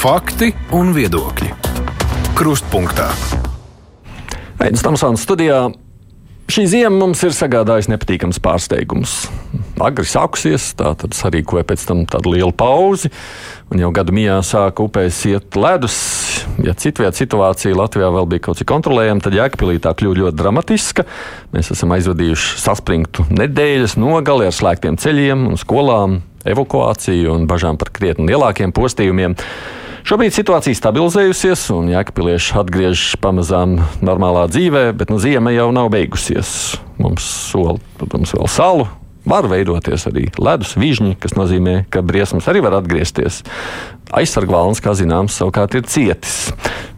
Fakti un viedokļi. Krustpunktā. Aizsmeļamies Tamsānas studijā. Šī ziema mums ir sagādājusi nepatīkams pārsteigums. Agri sākusies, tā tad sarīkoja pēc tam tādu lielu pauzi, un jau gadu mijā sāka upēs iet ledus. Ja citvietā situācija Latvijā vēl bija kaut cik kontrolējama, tad Jēkabīlī tā kļuva ļoti dramatiska. Mēs esam aizvadījuši saspringtu nedēļas nogali ar slēgtiem ceļiem un skolām, evakuāciju un bažām par krietni lielākiem postījumiem. Šobrīd situācija stabilizējusies, un jēkapilieši atgriežas pamazām normālā dzīvē, bet nu, ziema jau nav beigusies. Mums sola, protams, vēl salu. Var veidoties arī ledus vižņi, kas nozīmē, ka briesmas arī var atgriezties. Aizsargvalns, kā zināms, savukārt ir cietis.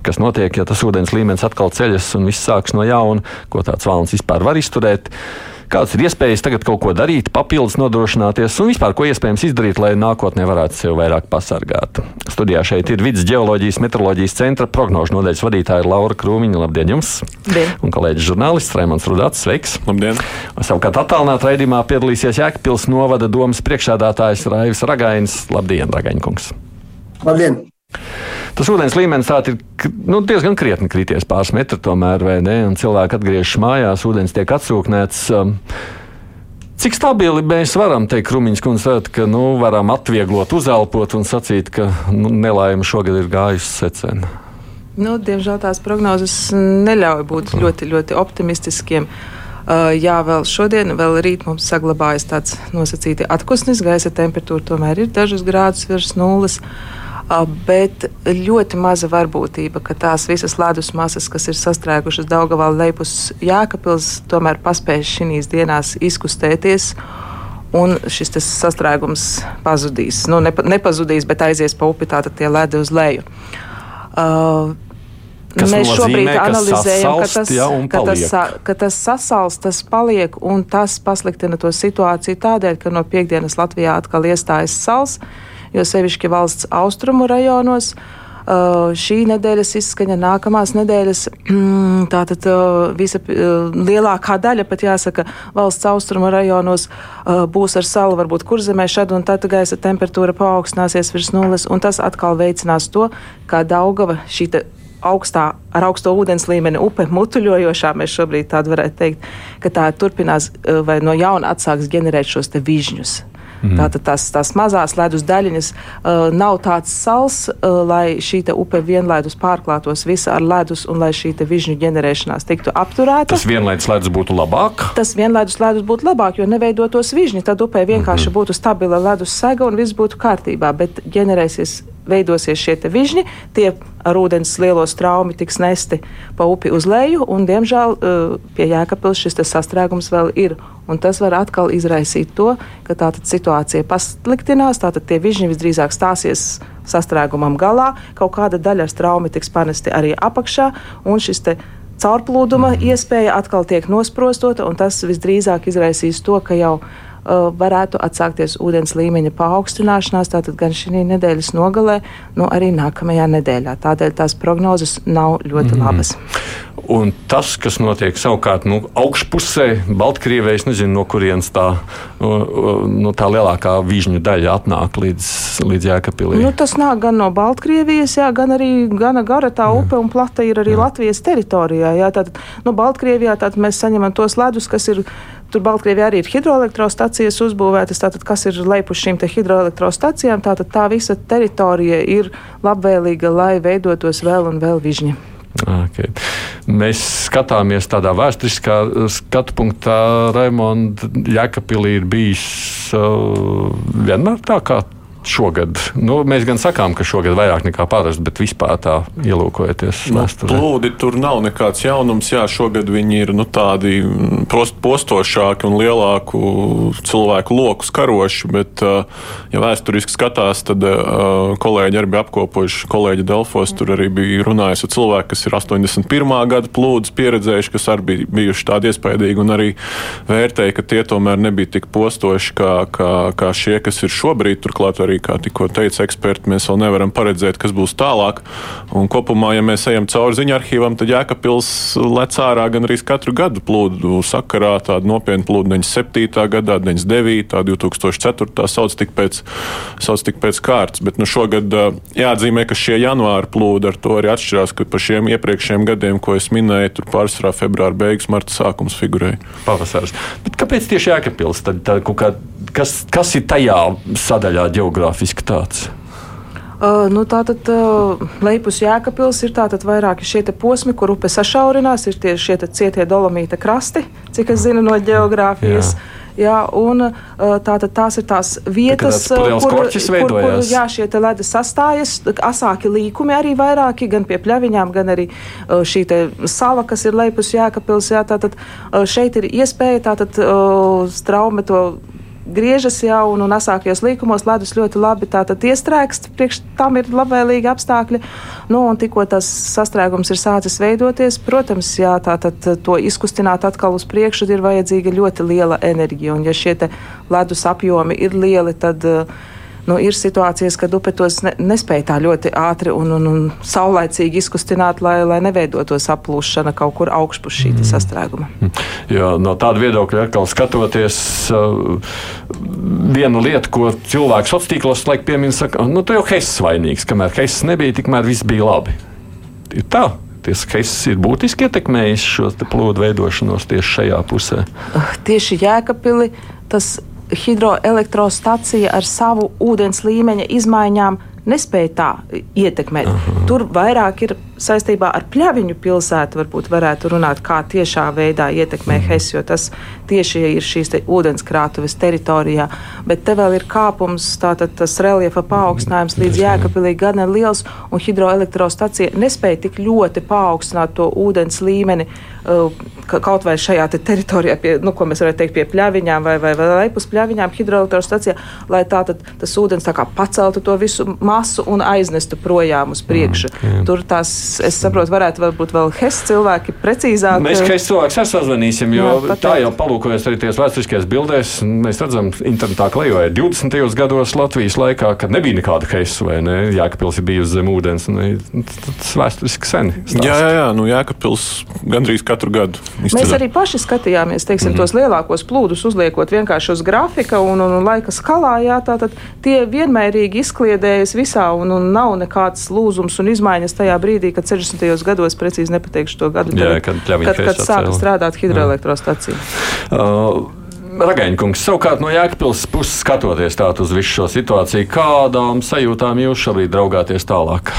Kas notiek, ja tas ūdens līmenis atkal ceļas un viss sāks no jauna, ko tāds valns vispār var izturēt? Kādas ir iespējas tagad kaut ko darīt, papildus nodrošināties un vispār ko iespējams izdarīt, lai nākotnē varētu sevi vairāk pasargāt? Studijā šeit ir vidus geoloģijas, meteoroloģijas centra prognožu nodaļas vadītāja Laura Krūmiņa. Labdien jums! Labdien. Un kolēģis žurnālists Raimons Rudāts. Sveiks! Labdien! Savukārt attālinātā raidījumā piedalīsies Jēkabpils novada domas priekšādātājs Raivis Ragainis. Labdien, Ragaņkungs! Labdien! Tas ūdens līmenis ir nu, diezgan krietni krities pāris metru, tomēr, vai ne? Un cilvēki atgriežas mājās, ūdens tiek atsūknēts. Um, Cik stabili mēs varam teikt, Krūmiņš kundze, ka nu, varam atvieglot, uzelpot un sacīt, ka nu, nelaime šogad ir gājusi secena? Nu, diemžēl tās prognozes neļauj būt ļoti, ļoti optimistiskiem. Uh, jā, vēl šodien, vēl rīt mums saglabājas tāds nosacīti atpūsnis, gaisa temperatūra tomēr ir dažus grādus virs nulles. Uh, bet ļoti maza varbūtība, ka tās visas ledus masas, kas ir sastrēgušas Daugavā lejpus Jēkabils, tomēr paspēj šīs dienās izkustēties. Un šis sastrēgums pazudīs. Nu, nepa, nepazudīs, bet aizies pa upi, tātad tie ledi uz leju. Uh, Kas Mēs nozīmē, šobrīd ka analizējam, ka tas, ja, ka, tas, ka tas sasals, tas paliek, un tas pasliktina to situāciju tādēļ, ka no piekdienas Latvijā atkal iestājas sals. Uh, jo sevišķi valsts austrumu rajonos. Uh, šī nedēļas izskaņa, nākamās nedēļas, tātad uh, visa uh, lielākā daļa, pat jāsaka, valsts austrumu rajonos būs ar salu, varbūt kurzemē šad un tad gaisa temperatūra paaugstināsies virs nulles, un tas atkal veicinās to, kā Daugava šī augstā, ar augsto ūdens līmeni upe mutuļojošā, mēs šobrīd tādu varētu teikt, ka tā turpinās vai no jauna atsāks ģenerēt šos te vižņus. Mm. Tātad tās, tās mazās ledus daļiņas uh, nav tāds sals, uh, lai šī upe vienlaidus pārklātos visa ar ledus un lai šī vižņu ģenerēšanās tiktu apturēta. Tas vienlaidus ledus būtu labāk? Tas vienlaidus ledus būtu labāk, jo neveidotos vižņi. Tad upē vienkārši mm -hmm. būtu stabila ledus sega un viss būtu kārtībā, bet ģenerēsies veidosies šie vižņi, tie ar ūdens lielo straumi tiks nesti pa upi uz leju, un, diemžēl, uh, pie Jēkabils šis sastrēgums vēl ir. Un tas var atkal izraisīt to, ka tā situācija pasliktinās, tātad tie vižņi visdrīzāk stāsies sastrēgumam galā, kaut kāda daļa ar straumi tiks panesti arī apakšā, un šis caurplūduma mm. iespēja atkal tiek nosprostota, un tas visdrīzāk izraisīs to, ka jau varētu atsākties ūdens līmeņa paaugstināšanās, tātad gan šī nedēļas nogalē, nu arī nākamajā nedēļā. Tādēļ tās prognozes nav ļoti mm. labas. Un tas, kas notiek savukārt nu, augšpusē, Baltkrievijā, es nezinu, no kurienes tā, nu, tā lielākā vižņu daļa atnāk līdz, līdz Jēkabīlī. Nu, tas nāk gan no Baltkrievijas, jā, gan arī gana gara tā upe un plata ir arī jā. Latvijas teritorijā. Jā, tātad, nu, Baltkrievijā tātad mēs saņemam tos ledus, kas ir Tur Baltkrievijā arī ir hidroelektrostacijas uzbūvētas, tātad kas ir lejuši šīm hidroelektrostacijām, tātad tā visa teritorija ir labvēlīga, lai veidotos vēl un vēl vižņi. Okay. Mēs skatāmies tādā vēsturiskā skatu punktā. Raimonda Jēkabīlī ir bijis uh, vienmēr tā kā šogad? Nu, mēs gan sakām, ka šogad vairāk nekā parasti, bet vispār tā ielūkojoties. Nu, plūdi tur nav nekāds jaunums. Jā, šogad viņi ir nu, tādi post, postošāki un lielāku cilvēku loku skaroši. Bet, ja vēsturiski skatās, tad kolēģi arī bija apkopojuši. Kolēģi Delfos tur arī bija runājis ar cilvēku, kas ir 81. gada plūdus pieredzējuši, kas arī bija bijuši tādi iespaidīgi un arī vērtēja, ka tie tomēr nebija tik postoši kā, kā, kā šie, kas ir šobrīd. Turklāt arī arī, kā tikko teica eksperti, mēs vēl nevaram paredzēt, kas būs tālāk. Un kopumā, ja mēs ejam cauri ziņu arhīvam, tad Jēkabpils lec ārā gan arī katru gadu plūdu sakarā. Tāda nopietna plūda 97. gadā, 99. 2004. sauc tik pēc, sauc tik pēc kārtas. Bet nu, šogad jāatzīmē, ka šie janvāra plūdi ar to arī atšķirās, ka par šiem iepriekšējiem gadiem, ko es minēju, tur pārsvarā februāra beigas, marta sākums figurēja. Pavasaris. Bet kāpēc tieši Jēkabpils? Kas, kas ir tajā sadaļā geogrāfiski tāds? Uh, nu, tātad uh, Leipus Jēkabils ir tātad vairāki šie posmi, kur upe sašaurinās, ir tie šie cietie dolomīta krasti, cik es zinu no geogrāfijas. Jā. Jā, un tātad tās ir tās vietas, tā kur, kur, kur jā, šie ledus sastājas. Asāki līkumi arī vairāki, gan pie pļaviņām, gan arī šī sala, kas ir Leipus Jēkabils. Jā, tātad šeit ir iespēja tātad straume to griežas jau un, un asākajos līkumos ledus ļoti labi iestrēgst, priekš tam ir labvēlīgi apstākļi. Nu, un tikko tas sastrēgums ir sācis veidoties, protams, jā, tātad to izkustināt atkal uz priekšu ir vajadzīga ļoti liela enerģija. Un ja šie ledus apjomi ir lieli, tad uh, nu, ir situācijas, kad upe tos ne, nespēja tā ļoti ātri un, un, un saulaicīgi izkustināt, lai, lai neveidotos aplūšana kaut kur augšpus šī mm. sastrēguma. Jā, no tāda viedokļa atkal skatoties, uh, viena lieta, ko cilvēks sociālos tīklos laik piemina, saka, nu, tu jau Hess vainīgs, kamēr Hess nebija, tikmēr viss bija labi. Ir tā. Tas Hess ir būtiski ietekmējis šo plūdu veidošanos tieši šajā pusē. Tieši Jēkabili tas hidroelektrostacija ar savu ūdens līmeņa izmaiņām nespēja tā ietekmēt. Aha. Tur vairāk ir saistībā ar pļaviņu pilsētu, varbūt varētu runāt, kā tiešā veidā ietekmē mhm. Hess, jo tas tieši ir šīs te ūdenskrātuves teritorijā. Bet te vēl ir kāpums, tātad tas reliefa paaugstinājums līdz jēkapilī gan ir liels, un hidroelektrostacija nespēja tik ļoti paaugstināt to ūdens līmeni uh, kaut vai šajā te teritorijā, pie, nu, ko mēs varētu teikt, pie pļaviņām vai, vai, vai leipus pļaviņām hidroelektrostacijā, lai tātad tas ūdens tā kā paceltu to visu masu un aiznestu projām uz priekšu. Mm, okay. Tur tās es saprotu, varētu būt vēl Hess cilvēki precīzāk. Mēs Hess cilvēks arī sazvanīsim, jo jā, tā jau palūkojas arī tās vēsturiskajās bildēs. Mēs redzam, internetā klejoja 20. gados Latvijas laikā, kad nebija nekāda Hess vai ne, Jēkabpils ir bijusi zem ūdens. Tas vēsturiski sen. Stāst. Jā, jā, jā, nu Jēkabpils gandrīz katru gadu. Izceļ. Mēs arī paši skatījāmies, teiksim, mm -hmm. tos lielākos plūdus uzliekot vienkārši uz grafika un, un, un laika skalā, jā, tātad tie vienmērīgi izkliedējas visā un, un nav nekāds lūzums un izmaiņas tajā brīdī, kad kad 60. gados, precīzi nepateikšu to gadu, Jā, kad, kad, kad sāka strādāt hidroelektrostacija. Uh, Ragaņkungs, savukārt no Jēkabpils puses skatoties uz visu šo situāciju, kādām sajūtām jūs šobrīd draugāties tālāk?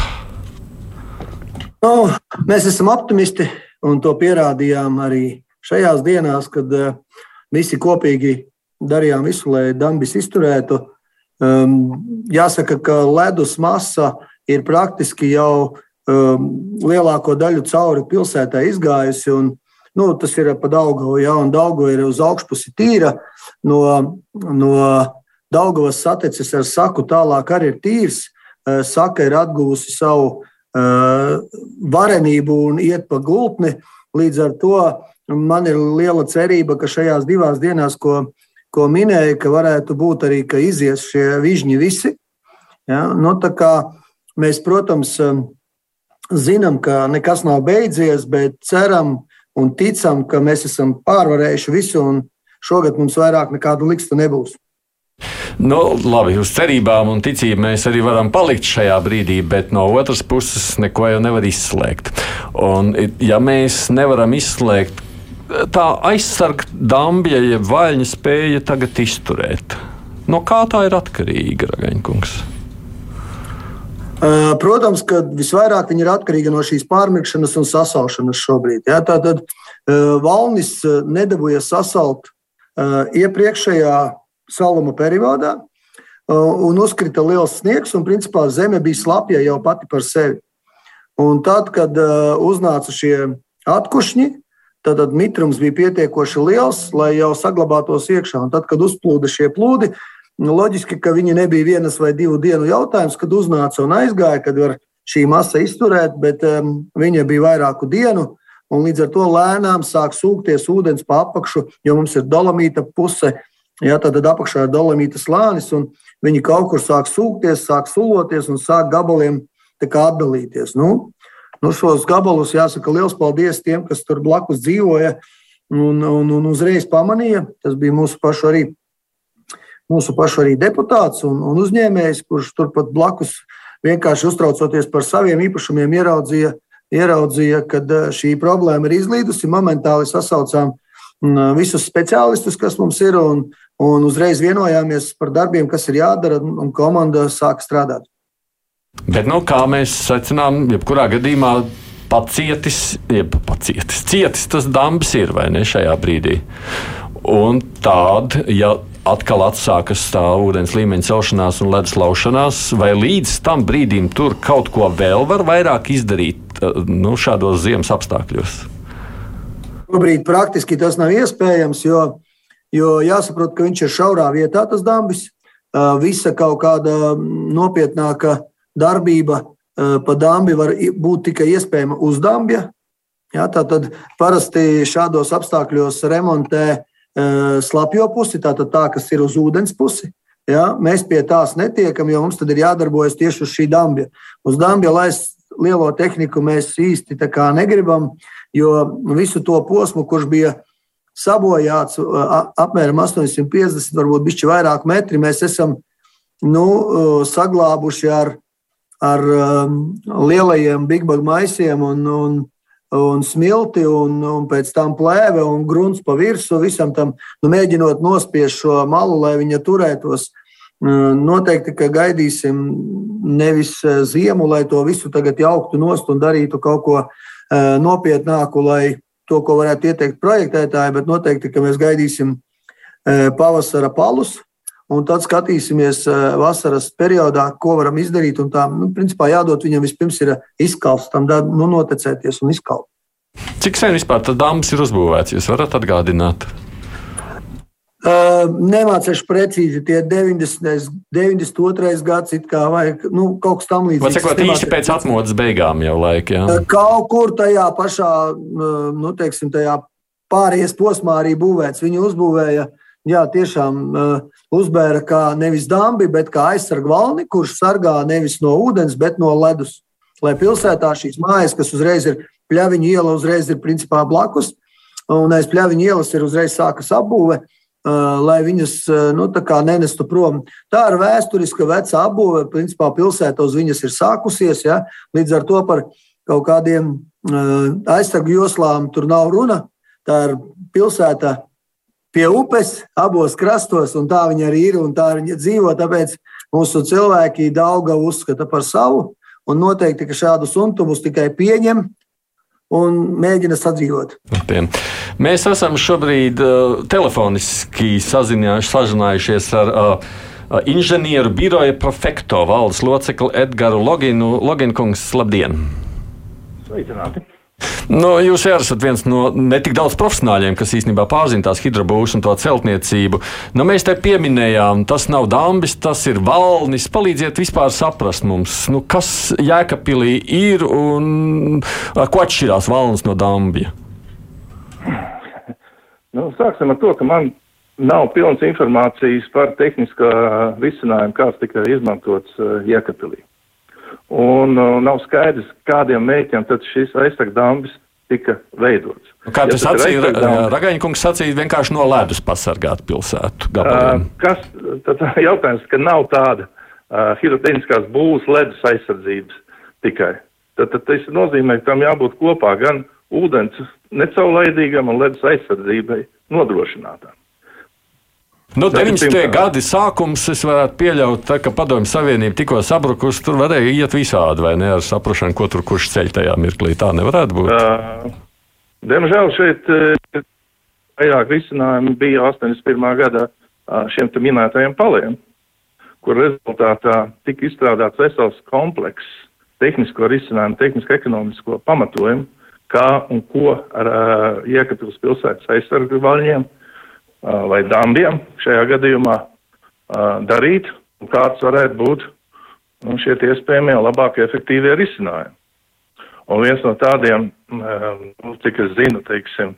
Nu, mēs esam optimisti un to pierādījām arī šajās dienās, kad uh, visi kopīgi darījām visu, lai dambis izturētu. Um, jāsaka, ka ledus masa ir praktiski jau um, lielāko daļu cauri pilsētai izgājusi. Un, nu, tas ir pa Daugavu, ja, un Daugavu ir uz augšpusi tīra. No, no Daugavas saticis ar saku tālāk arī ir tīrs. Uh, saka ir atguvusi savu uh, varenību un iet pa gultni. Līdz ar to man ir liela cerība, ka šajās divās dienās, ko, ko minēja, ka varētu būt arī, ka izies šie vižņi visi. Ja? Nu, mēs, protams, um, zinām, ka nekas nav beidzies, bet ceram un ticam, ka mēs esam pārvarējuši visu, un šogad mums vairāk nekādu likstu nebūs. Nu, labi, uz cerībām un ticību mēs arī varam palikt šajā brīdī, bet no otras puses neko jau nevar izslēgt. Un, ja mēs nevaram izslēgt, tā aizsarga dambja, jeb vaļņa spēja tagad izturēt. No kā tā ir atkarīga, Ragaņkungs? Eh, protams, ka visvairāk viņi ir atkarīgi no šīs pārmirkšanas un sasaušanas šobrīd. Ja? Tātad eh, valnis eh, nedabūja sasalt iepriekšējā saluma periodā, un uzkrita liels sniegs, un principā zeme bija slapja jau pati par sevi. Un tad, kad uznāca šie atkušņi, tad mitrums bija pietiekoši liels, lai jau saglabātos iekšā. Un tad, kad uzplūda šie plūdi, loģiski, ka viņi nebija vienas vai divu dienu jautājums, kad uznāca un aizgāja, kad var šī masa izturēt, bet um, viņa bija vairāku dienu. Un līdz ar to lēnām sāk sūkties ūdens pa apakšu, jo mums ir dolomīta puse, Jā, tad apakšā ir dolomīta slānis, un viņi kaut kur sāk sūkties, sāk suloties un sāk gabaliem atdalīties. Nu, nu šos gabalus jāsaka liels paldies tiem, kas tur blakus dzīvoja un, un, un uzreiz pamanīja. Tas bija mūsu pašu arī, mūsu pašu arī deputāts un, un uzņēmējs, kurš turpat blakus vienkārši uztraucoties par saviem īpašumiem ieraudzīja, ieraudzīja ka šī problēma ir izlīdusi. Momentāli sasaucām visus speciālistus, kas mums ir, un, un uzreiz vienojāmies par darbiem, kas ir jādara, un komanda sāka strādāt. Bet, nu, kā mēs secinām, jebkurā gadījumā pacietis, jeb pacietis, cietis tas dambis ir vai ne šajā brīdī. Un tāda, ja atkal atsākas tā ūdens līmeņa celšanās un ledus laušanās, vai līdz tam brīdim tur kaut ko vēl var vairāk izdarīt nu, šādos ziemas apstākļos? Šobrīd praktiski tas nav iespējams, jo, jo jāsaprot, ka viņš ir šaurā vietā, tas dambis. Visa kaut kāda nopietnāka darbība pa dambi var būt tikai iespējama uz dambja. Ja, tātad parasti šādos apstākļos remontē slapjo pusi, tātad tā, kas ir uz ūdens pusi. Ja, mēs pie tās netiekam, jo mums tad ir jādarbojas tieši uz šī dambja. Uz dambja laist lielo tehniku mēs īsti negribam, jo visu to posmu, kurš bija sabojāts apmēram 850, varbūt bišķi vairāk metri, mēs esam nu, saglābuši ar, ar lielajiem bigbag maisiem un, un, un smilti, un, un pēc tam plēve un grunts pa virsmu visam tam, nu, mēģinot nospiest šo malu, lai viņa turētos. Noteikti, ka gaidīsim nevis ziemu, lai to visu tagad jauktu nost un darītu kaut ko nopietnāku, lai to, ko varētu ieteikt projektētāji, bet noteikti, ka mēs gaidīsim pavasara palus. Un tad skatīsimies vasaras periodā, ko varam izdarīt. Un tā, nu, principā, jādod viņam vispirms ir izkalts, tam nu, noticēties un izkalt. Cik sen vispār tas dāmas ir uzbūvēts? Jūs varat atgādināt? Uh, Nemācīšu precīzi, tie 90. 92. gads, kā, vai nu, kaut kas tamlīdzīgs. Vai sakot, īsti pēc atmodas beigām jau laika? Jā. Kaut kur tajā pašā, nu, teiksim, tajā pārējais posmā arī būvēts. Viņi uzbūvēja, jā, tiešām uh, uzbēra kā nevis dambi, bet kā aizsargu valni, kurš sargā nevis no ūdens, bet no ledus. Lai pilsētā šīs mājas, kas uzreiz ir pļaviņu iela, uzreiz ir principā blakus, un aiz pļaviņu ielas ir uzreiz sākas apbūve. Uh, lai viņas nu, nenestu prom. Tā ir vēsturiska veca apbūve. Principā pilsēta uz viņas ir sākusies. Ja? Līdz ar to par kaut kādiem aizsargu joslām tur nav runa. Tā ir pilsēta pie upes, abos krastos, un tā viņa arī ir un tā viņa dzīvo. Tāpēc mūsu cilvēki daudz uzskata par savu. Un noteikti, ka šādus suntumus tikai pieņem un mēģina sadzīvot. Tiem. Mēs esam šobrīd uh, telefoniski sazinājušies ar uh, inženieru biroja prefekto valdes locekli Edgars Loginu. Loginkungs, labdien! Sveicināti! Nu, jūs jau esat viens no ne tik daudz profesionāļiem, kas īstenībā pārzina tās hidrobūvas un to celtniecību. Nu, mēs te pieminējām, tas nav dambis, tas ir valnis. Palīdziet vispār saprast mums, nu, kas Jēkabpilī ir un ko atšķirās valnis no dambja. Nu, sāksim ar to, ka man nav pilnas informācijas par tehniskā risinājumu, kāds tika izmantots Jēkabpilī un uh, nav skaidrs, kādiem mērķiem tad šis aizsargdambis tika veidots. Nu, kā tas ja sacīja, Ragaņkungs sacīja vienkārši no ledus pasargāt pilsētu gabaliem. Uh, kas, tad jautājums, ka nav tāda uh, hidrotehniskās būvas ledus aizsardzības tikai. Tad, tad tas nozīmē, ka tam jābūt kopā gan ūdens necaurlaidīgam un ledus aizsardzībai nodrošinātām. Nu, 90. gadi sākums, es varētu pieļaut, tā, ka Padomju Savienība tikko sabrukusi, tur varēja iet visādi, vai ne, ar saprašanu, ko tur kurš ceļ tajā mirklī. Tā nevarētu būt. Uh, diemžēl šeit vairāk risinājumi bija 81. gadā šiem minētajiem paliem, kur rezultātā tika izstrādāts vesels komplekss tehnisko risinājumu, tehnisko ekonomisko pamatojumu, kā un ko ar uh, Iekatuvas pilsētas aizsargu vaļņiem uh, vai dambiem šajā gadījumā darīt, un kāds varētu būt nu, šie iespējamie labākie, efektīvie risinājumi. Un viens no tādiem, nu, cik es zinu, teiksim,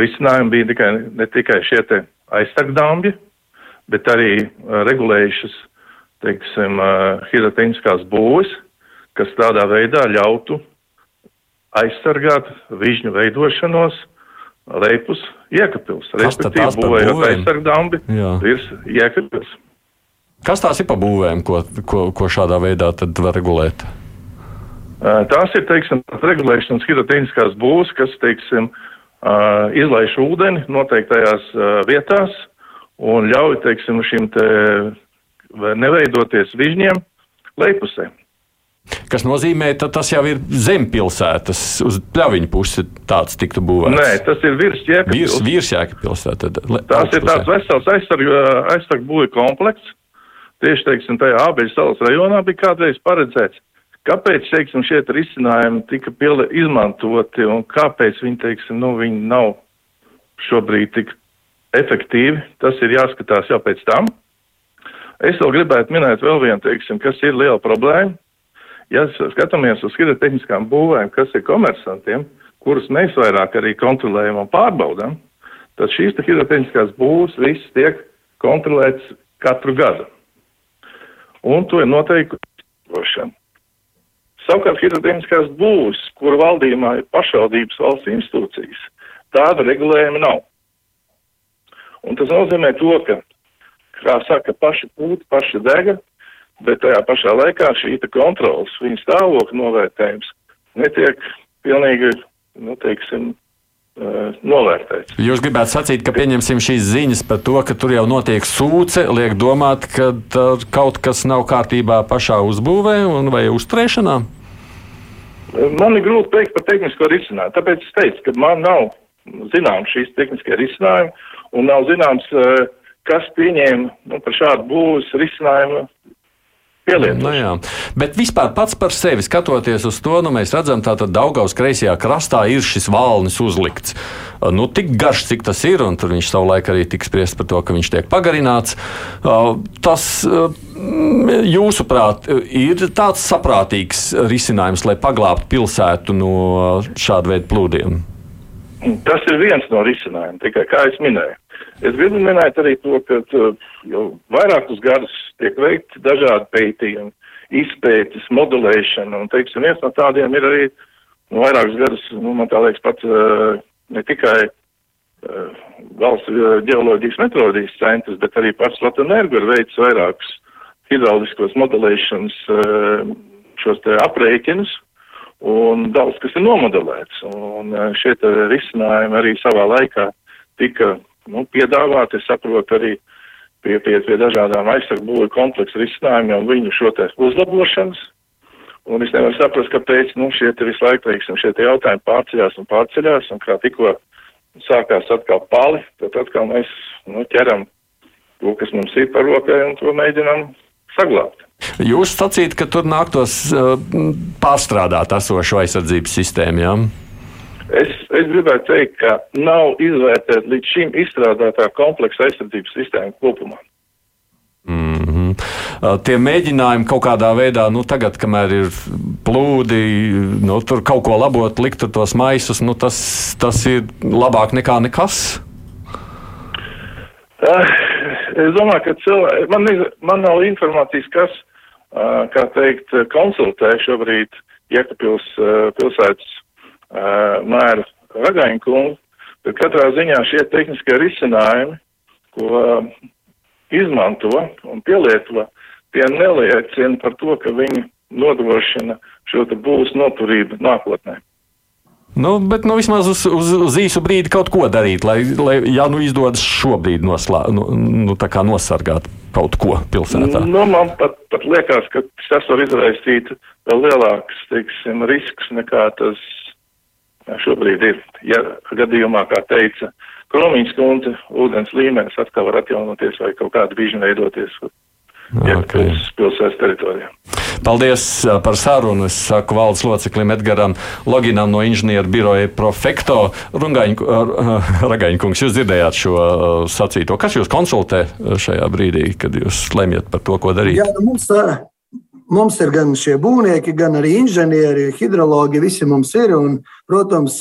risinājumi bija tikai, ne tikai šie te aizsargdāmbi, bet arī uh, regulējušas, teiksim, uh, hidrotehniskās būves, kas tādā veidā ļautu aizsargāt vižņu veidošanos Leipus iekapils, respektīvi būvējot aizsargdāmbi virs iekapils. Kas tās ir pa būvēm, ko, ko, ko šādā veidā var regulēt? Tās ir, teiksim, regulēšanas hidrotehniskās būvs, kas, teiksim, izlaiž ūdeni noteiktajās vietās un ļauj, teiksim, šim te neveidoties vižņiem lejpusē. Kas nozīmē, ka tas jau ir zem pilsētas, uz pļaviņu pusi tāds tiktu būvēts. Nē, tas ir virs jēkabils. Virs, jēkabils. Tad, tās ir tāds vesels aizsargu, aizsargu būvi komplekss. Tieši, teiksim, tajā Ābeļu salas rajonā bija kādreiz paredzēts. Kāpēc, teiksim, šie risinājumi tika pieli, izmantoti un kāpēc viņi, teiksim, nu, viņi nav šobrīd tik efektīvi, tas ir jāskatās jau pēc tam. Es vēl gribētu minēt vēl vienu, teiksim, kas ir liela problēma Ja skatāmies uz hidrotehniskām būvēm, kas ir komersantiem, kurus mēs vairāk arī kontrolējam un pārbaudām, tad šīs hidrotehniskās būvs viss tiek kontrolēts katru gadu. Un to ir noteikuši. Savukārt hidrotehniskās būvs, kur valdījumā ir pašvaldības valsts institūcijas, tāda regulējuma nav. Un tas nozīmē to, ka, kā saka, paši pūti, paši dega, bet tajā pašā laikā šī kontrols, viņa stāvokļa novērtējums netiek pilnīgi, nu, teiksim, novērtēts. Jūs gribētu sacīt, ka pieņemsim šīs ziņas par to, ka tur jau notiek sūce, liek domāt, ka kaut kas nav kārtībā pašā uzbūvē un vai uzturēšanā? Man ir grūti pateikt par tehnisko risinājumu. Tāpēc es teicu, ka man nav zināms šīs tehniskie risinājumi un nav zināms, kas pieņēma nu, par šādu būvs risinājumu pielietošanu. Nu. Bet vispār pats par sevi skatoties uz to, nu, mēs redzam, ka Daugaus kreisajā krastā ir šis valnis uzlikts. Nu, tik garš, cik tas ir, un tur viņš savulaik arī tika spriests par to, ka viņš tiek pagarināts. Tas, jūsuprāt, ir tāds saprātīgs risinājums, lai paglābtu pilsētu no šāda veida plūdiem? Tas ir viens no risinājumiem, tikai kā es minēju. Es gribu minēt arī to, ka jau vairākus gadus tiek veikti dažādi pētījumi, izpētes, modelēšana, un, teiksim, viens no tādiem ir arī nu, vairākus gadus, nu, man tā liekas, pat ne tikai uh, valsts ģeoloģijas meteoroloģijas centrs, bet arī pats Latvijas ir veicis vairākus hidrauliskos modelēšanas uh, šos te aprēķinus, un daudz kas ir nomodelēts, un šie risinājumi arī savā laikā tika nu, piedāvāt, es saprotu, arī pie, pie, pie dažādām aizsargbūvi kompleksu risinājumiem viņu šo te uzlabošanas. Un es nevaru saprast, kāpēc nu, šie te visu laiku, teiksim, šie te jautājumi pārceļās un pārceļās, un kā tikko sākās atkal pali, tad atkal mēs nu, ķeram to, kas mums ir par rokai, un to mēģinām saglabāt. Jūs sacīt, ka tur nāktos uh, pārstrādāt esošo aizsardzības sistēmu, jā? Ja? Es, es gribētu teikt, ka nav izvērtēta līdz šim izstrādātā kompleksa aizsardzības sistēma kopumā. Mm -hmm. Tie mēģinājumi kaut kādā veidā, nu, tagad, kamēr ir plūdi, nu, tur kaut ko labot, likt tos maisus, nu, tas, tas ir labāk nekā nekas. Uh, es domāju, ka cilvēki, man, man nav informācijas, kas, uh, kā teikt, konsultē šobrīd Jēkabpils uh, pilsētas mēra Ragaņa kungu, bet katrā ziņā šie tehniskie risinājumi, ko izmanto un pielieto, tie neliecina par to, ka viņi nodrošina šo te būs noturību nākotnē. Nu, bet nu, vismaz uz, uz, uz īsu brīdi kaut ko darīt, lai, lai ja nu izdodas šobrīd noslā, nu, nu, nosargāt kaut ko pilsētā. Nu, man pat, pat liekas, ka tas var izraisīt vēl lielāks teiksim, risks nekā tas šobrīd ir. Ja gadījumā, kā teica Kromīņas kundze, ūdens līmenis atkal var atjaunoties vai kaut kāda vižņa veidoties. Okay. Pilsētas teritorijā. Paldies par sarunu. Es saku valdes loceklim Edgaram Loginam no inženieru biroja Profekto. Ragaņkungs, jūs dzirdējāt šo sacīto. Kas jūs konsultē šajā brīdī, kad jūs lemjat par to, ko darīt? Jā, nu mums, Mums ir gan šie būvnieki, gan arī inženieri, hidrologi, visi mums ir. Un, protams,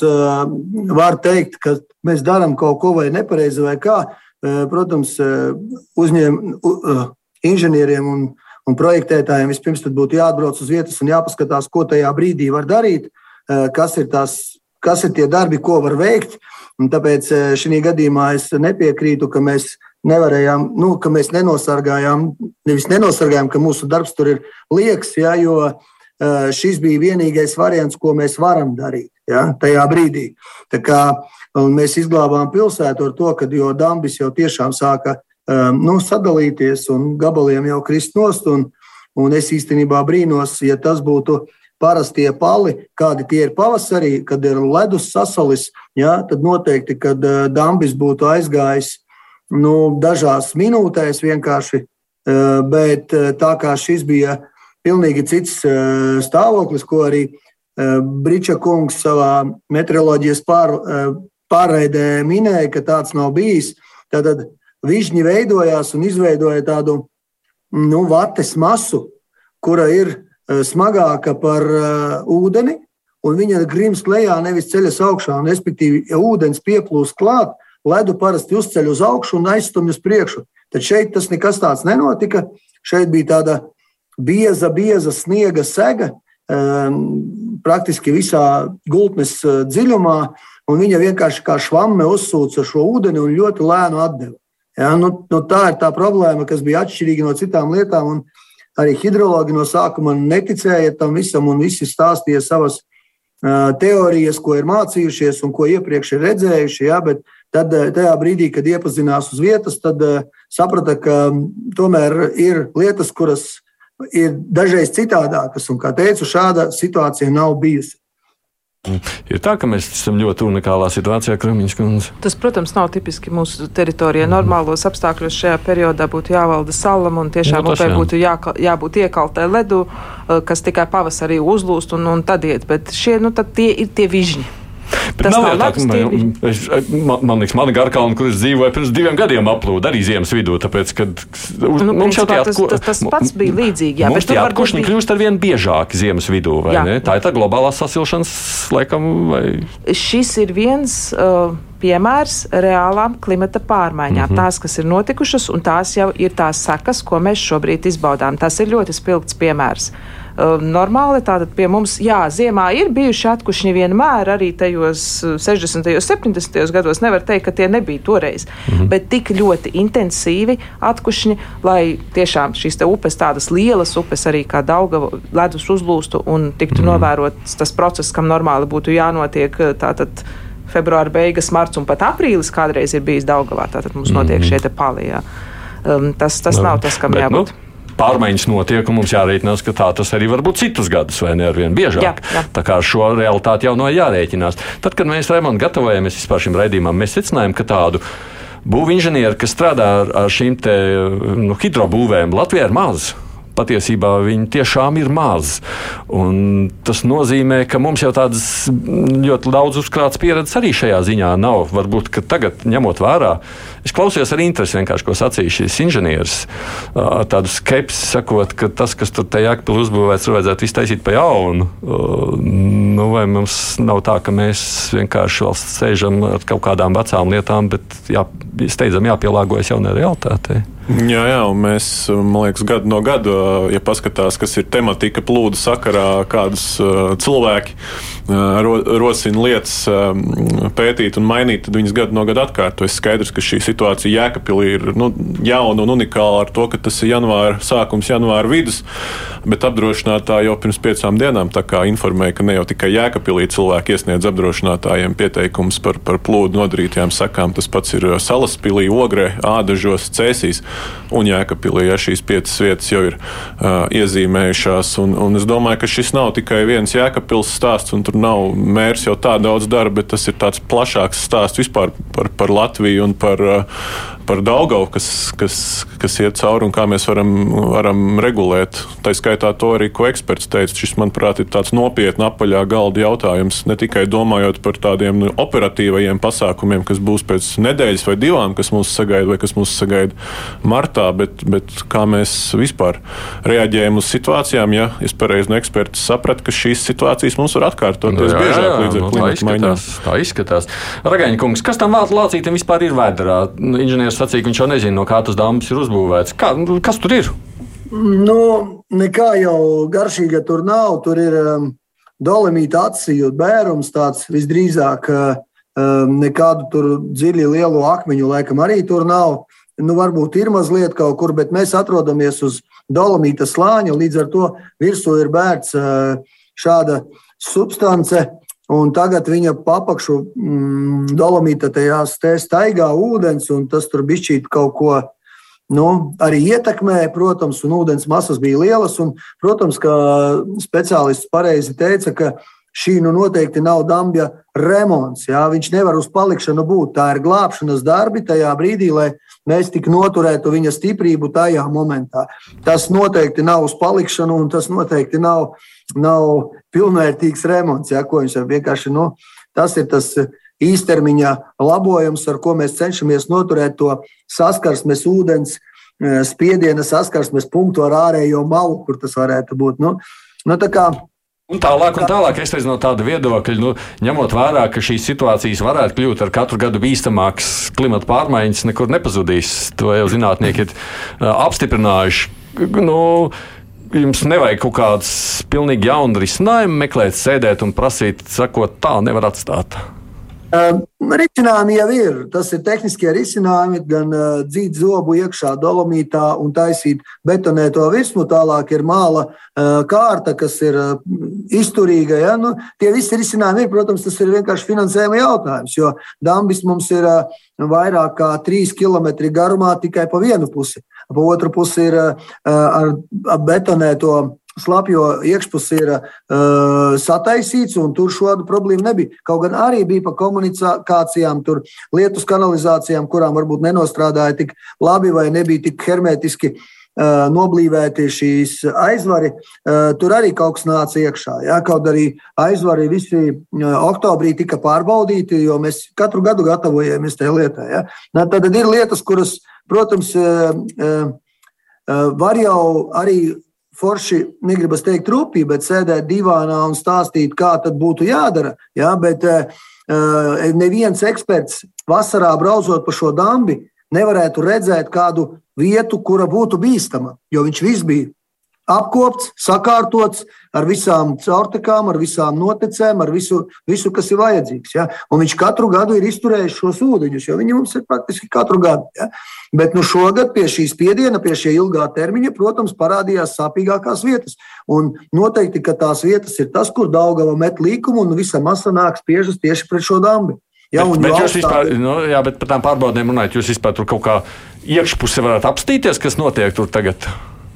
var teikt, ka mēs darām kaut ko vai nepareizi vai kā, protams, uzņēmējiem, inženieriem un, un projektētājiem vispirms būtu jāatbrauc uz vietas un jāpaskatās, ko tajā brīdī var darīt, kas ir, tās, kas ir tie darbi, ko var veikt. Un tāpēc šī gadījumā es nepiekrītu, ka mēs nevarējām, nu, ka mēs nenosargājām, nevis nenosargājām, ka mūsu darbs tur ir liekas, ja, jo šis bija vienīgais variants, ko mēs varam darīt ja, tajā brīdī. Tā kā, mēs izglābām pilsētu ar to, ka Dambis jau tiešām sāka nu, sadalīties un gabaliem jau krist nost. Un, un es īstenībā brīnos, ja tas būtu parastie pali, kādi tie ir pavasarī, kad ir ledus sasalis, ja, tad noteikti, kad Dambis būtu aizgājis nu, dažās minūtēs vienkārši. Bet tā kā šis bija pilnīgi cits stāvoklis, ko arī Briča kungs savā meteoroloģijas pār, pārraidē minēja, ka tāds nav bijis. Tad višņi veidojās un izveidoja tādu nu, vates masu, kura ir smagāka par ūdeni, un viņa grimst lejā, nevis ceļas augšā. Un, respektīvi, ja ūdens pieplūst klāt, ledu parasti uzceļ uz augšu un aizstumj uz priekšu. Tad šeit tas nekas tāds nenotika. Šeit bija tāda bieza, bieza sniega sega, um, praktiski visā gultnes uh, dziļumā, un viņa vienkārši kā švamme uzsūca šo ūdeni un ļoti lēnu atdeva. Ja, nu, nu, tā ir tā problēma, kas bija atšķirīga no citām lietām. Arī hidrologi no sākuma neticēja tam visam, un visi stāstīja savas uh, teorijas, ko ir mācījušies un ko iepriekš ir redzējuši. Ja, bet tad, tajā brīdī, kad iepazinās uz vietas, tad uh, saprata, ka tomēr ir lietas, kuras ir dažreiz citādākas, un, kā teicu, šāda situācija nav bijusi. Ir tā, ka mēs esam ļoti unikālā situācijā, Kramiņš kundze. Tas, protams, nav tipiski mūsu teritorijā. Mm. Normālos apstākļos šajā periodā būtu jāvalda salam un tiešām nu, upē būtu jā, jābūt iekaltai ledu, eh, kas tikai pavasarī uzlūst un, un tad iet. Bet šie, nu, tad tie ir tie vižņi. Bet nav jau tā, ka man, es, man, man liekas, mana garkalna, kur es dzīvoju, pirms diviem gadiem aplūda arī ziemas vidū. Tāpēc, kad uz, nu, mums jau atku... tas, tas, tas pats bija līdzīgi. Jā, mums tie atkušņi bija... kļūst ar vien biežāki ziemas vidū, vai jā. ne? Tā ir tā globālā sasilšanas laikam. Vai... Šis ir viens. Uh, piemērs reālām klimata pārmaiņām. Mm -hmm. Tās, kas ir notikušas, un tās jau ir tās sekas, ko mēs šobrīd izbaudām. Tas ir ļoti spilgts piemērs. Uh, normāli tātad pie mums, jā, ziemā ir bijuši atkušņi vienmēr, arī tajos 60. un 70. gados. Nevar teikt, ka tie nebija toreiz, -hmm. bet tik ļoti intensīvi atkušņi, lai tiešām šīs upes, tādas lielas upes, arī kā Dauga ledus uzlūstu un tiktu -hmm. novērots tas process, kam normāli būtu jānotiek. Tātad, februāra beigas, marts un pat aprīlis kādreiz ir bijis Daugavā. Tātad mums notiek mm -hmm. šie palijā. Um, tas tas no, nav tas, kam bet, jābūt. Nu, pārmaiņas notiek, un mums jārēķinās, ka tā tas arī var būt citus gadus, vai ne ar vien biežāk. Jā, jā. Tā kā ar šo realitāti jau no jārēķinās. Tad, kad mēs Raimondu gatavojamies vispār šim raidījumam, mēs secinājām, ka tādu būvinženieri, kas strādā ar, ar šīm te, nu, hidrobūvēm, Latvijā ir maz patiesībā viņi tiešām ir maz. Un tas nozīmē, ka mums jau tādas ļoti daudz uzkrāts pieredzes arī šajā ziņā nav. Varbūt tagad, ņemot vērā, es klausījos ar interesi, vienkārši, ko sacīja šis inženieris. Tādu skepsi sakot, ka tas, kas tur tajā jēkpilī uzbūvēts, vajadzētu iztaisīt pa jaunu. Nu, vai mums nav tā, ka mēs vienkārši vēl sēžam ar kaut kādām vecām lietām, bet jā, steidzam jāpielāgojas jaunai realitātei? Jā, jā, un mēs, man liekas, gadu no gada, ja paskatās, kas ir tematika plūdu sakarā, kādas uh, cilvēki uh, ro, rosina lietas pētīt un mainīt, tad viņas gadu no gada atkārtojas. Skaidrs, ka šī situācija Jēkabpilī ir nu, jauna un unikāla ar to, ka tas ir janvāra sākums, janvāra vidus, bet apdrošinātāji jau pirms piecām dienām informēja, ka ne jau tikai Jēkabpilī cilvēki iesniedz apdrošinātājiem pieteikumus par, par plūdu nodarītajām sakām, tas pats ir Salaspilī, Ogrē, Ādažos, Cēsīs un Jēkabpilī. Ja šīs piecas vietas jau ir iezīmējušās. Un, un es domāju, ka šis nav tikai viens Jēkabpils stāsts, un tur nav mērs jau tā daudz dara, bet tas ir tāds plašāks stāsts vispār par, par Latviju un par, par Daugavu, kas, kas, kas iet cauri un kā mēs varam, varam regulēt. Tā skaitā to arī, ko eksperts teica. Šis, manuprāt, ir tāds nopietni apaļā galda jautājums. Ne tikai domājot par tādiem nu, operatīvajiem pasākumiem, kas būs pēc nedēļas vai divām, kas mūs sagaida vai kas mūs sagaida martā, bet, bet kā mēs vispār reaģējam uz situācijām. Ja es pareizi no eksperta sapratu, ka šīs situācijas mums var atkārtoties nu, biežāk līdz ar nu, klimatu maiņām. Tā izskatās. Ragaņa kungs, kas tam vārdu lācītam vispār ir vēdā? Nu, inženieris sacīja, ka viņš jau nezina, no kā tas dambis ir uzbūvēts. Kā, kas tur ir? Nu, nekā jau garšīga tur nav. Tur ir um, dolomīta atsijūt bērums tāds visdrīzāk. Uh, um, nekādu tur dziļu lielu akmeņu laikam arī tur nav. Nu, varbūt ir mazliet kaut kur, bet mēs atrodamies uz dolomīta slāņa. Līdz ar to virsū ir bērns šāda substance. Un tagad viņa papakšu mm, dolomīta tajās te staigā ūdens, un tas tur bišķīt kaut ko nu, arī ietekmēja, protams, un ūdens masas bija lielas. Un, protams, ka speciālists pareizi teica, ka šī nu noteikti nav dambja remonts. Jā. Viņš nevar uz palikšanu būt. Tā ir glābšanas darbi tajā brīdī, lai mēs tik noturētu viņa stiprību tajā momentā. Tas noteikti nav uz palikšanu, un tas noteikti nav nav pilnvērtīgs remonts. Ja, viņš vienkārši nu, tas ir tas īstermiņa labojums, ar ko mēs cenšamies noturēt to saskarsmes ūdens eh, spiediena saskarsmes punktu ar ārējo malu, kur tas varētu būt. Nu, nu, kā, Un tālāk, un tālāk es teicu, no tāda viedokļa, nu, ņemot vērā, ka šīs situācijas varētu kļūt ar katru gadu bīstamākas, klimata pārmaiņas nekur nepazudīs. To jau zinātnieki ir apstiprinājuši. Nu, jums nevajag kaut kādas pilnīgi jaunas risinājumus meklēt, sēdēt un prasīt, sakot, tā nevar atstāt. Uh, risinājumi jau ir. Tas ir tehniskie risinājumi, gan uh, dzīt zobu iekšā dolomītā un taisīt betonēto virsmu. Tālāk ir māla uh, kārta, kas ir uh, izturīga. Ja? Nu, tie visi risinājumi ir, protams, tas ir vienkārši finansējuma jautājums, jo dambis mums ir vairāk kā 3 km garumā tikai pa vienu pusi. Pa otru pusi ir ar betonēto slapjo iekšpus ir uh, sataisīts, un tur šādu problēmu nebija. Kaut gan arī bija pa komunikācijām, tur lietus kanalizācijām, kurām varbūt nenostrādāja tik labi vai nebija tik hermetiski. Uh, noblīvēti šīs aizvari, uh, tur arī kaut kas nāca iekšā. Ja? Kaut arī aizvari visi oktobrī tika pārbaudīti, jo mēs katru gadu gatavojamies tajā lietā. Ja? Tad ir lietas, kuras, protams, var jau arī forši, negribas teikt, rupji, bet sēdēt divānā un stāstīt, kā tas būtu jādara. Ja? Bet uh, neviens eksperts vasarā braucot pa šo dambi nevarētu redzēt kādu vietu, kura būtu bīstama, jo viņš viss bija apkopts, sakārtots ar visām caurtekām, ar visām noticēm, ar visu, visu kas ir vajadzīgs. Ja? Un viņš katru gadu ir izturējis šos ūdeņus, jo viņi mums ir praktiski katru gadu. Ja? Bet nu, šogad pie šīs spiediena, pie šī ilgā termiņa, protams, parādījās sāpīgākās vietas. Un noteikti, ka tās vietas ir tas, kur Daugava met līkumu un visa masa nāk spiežas tieši pret šo dambi. Ja, bet, bet jūs vispār, nu, jā, bet par tām pārbaudēm runājot, jūs vispār tur kaut kā iekšpusē varat apstīties, kas notiek tur tagad?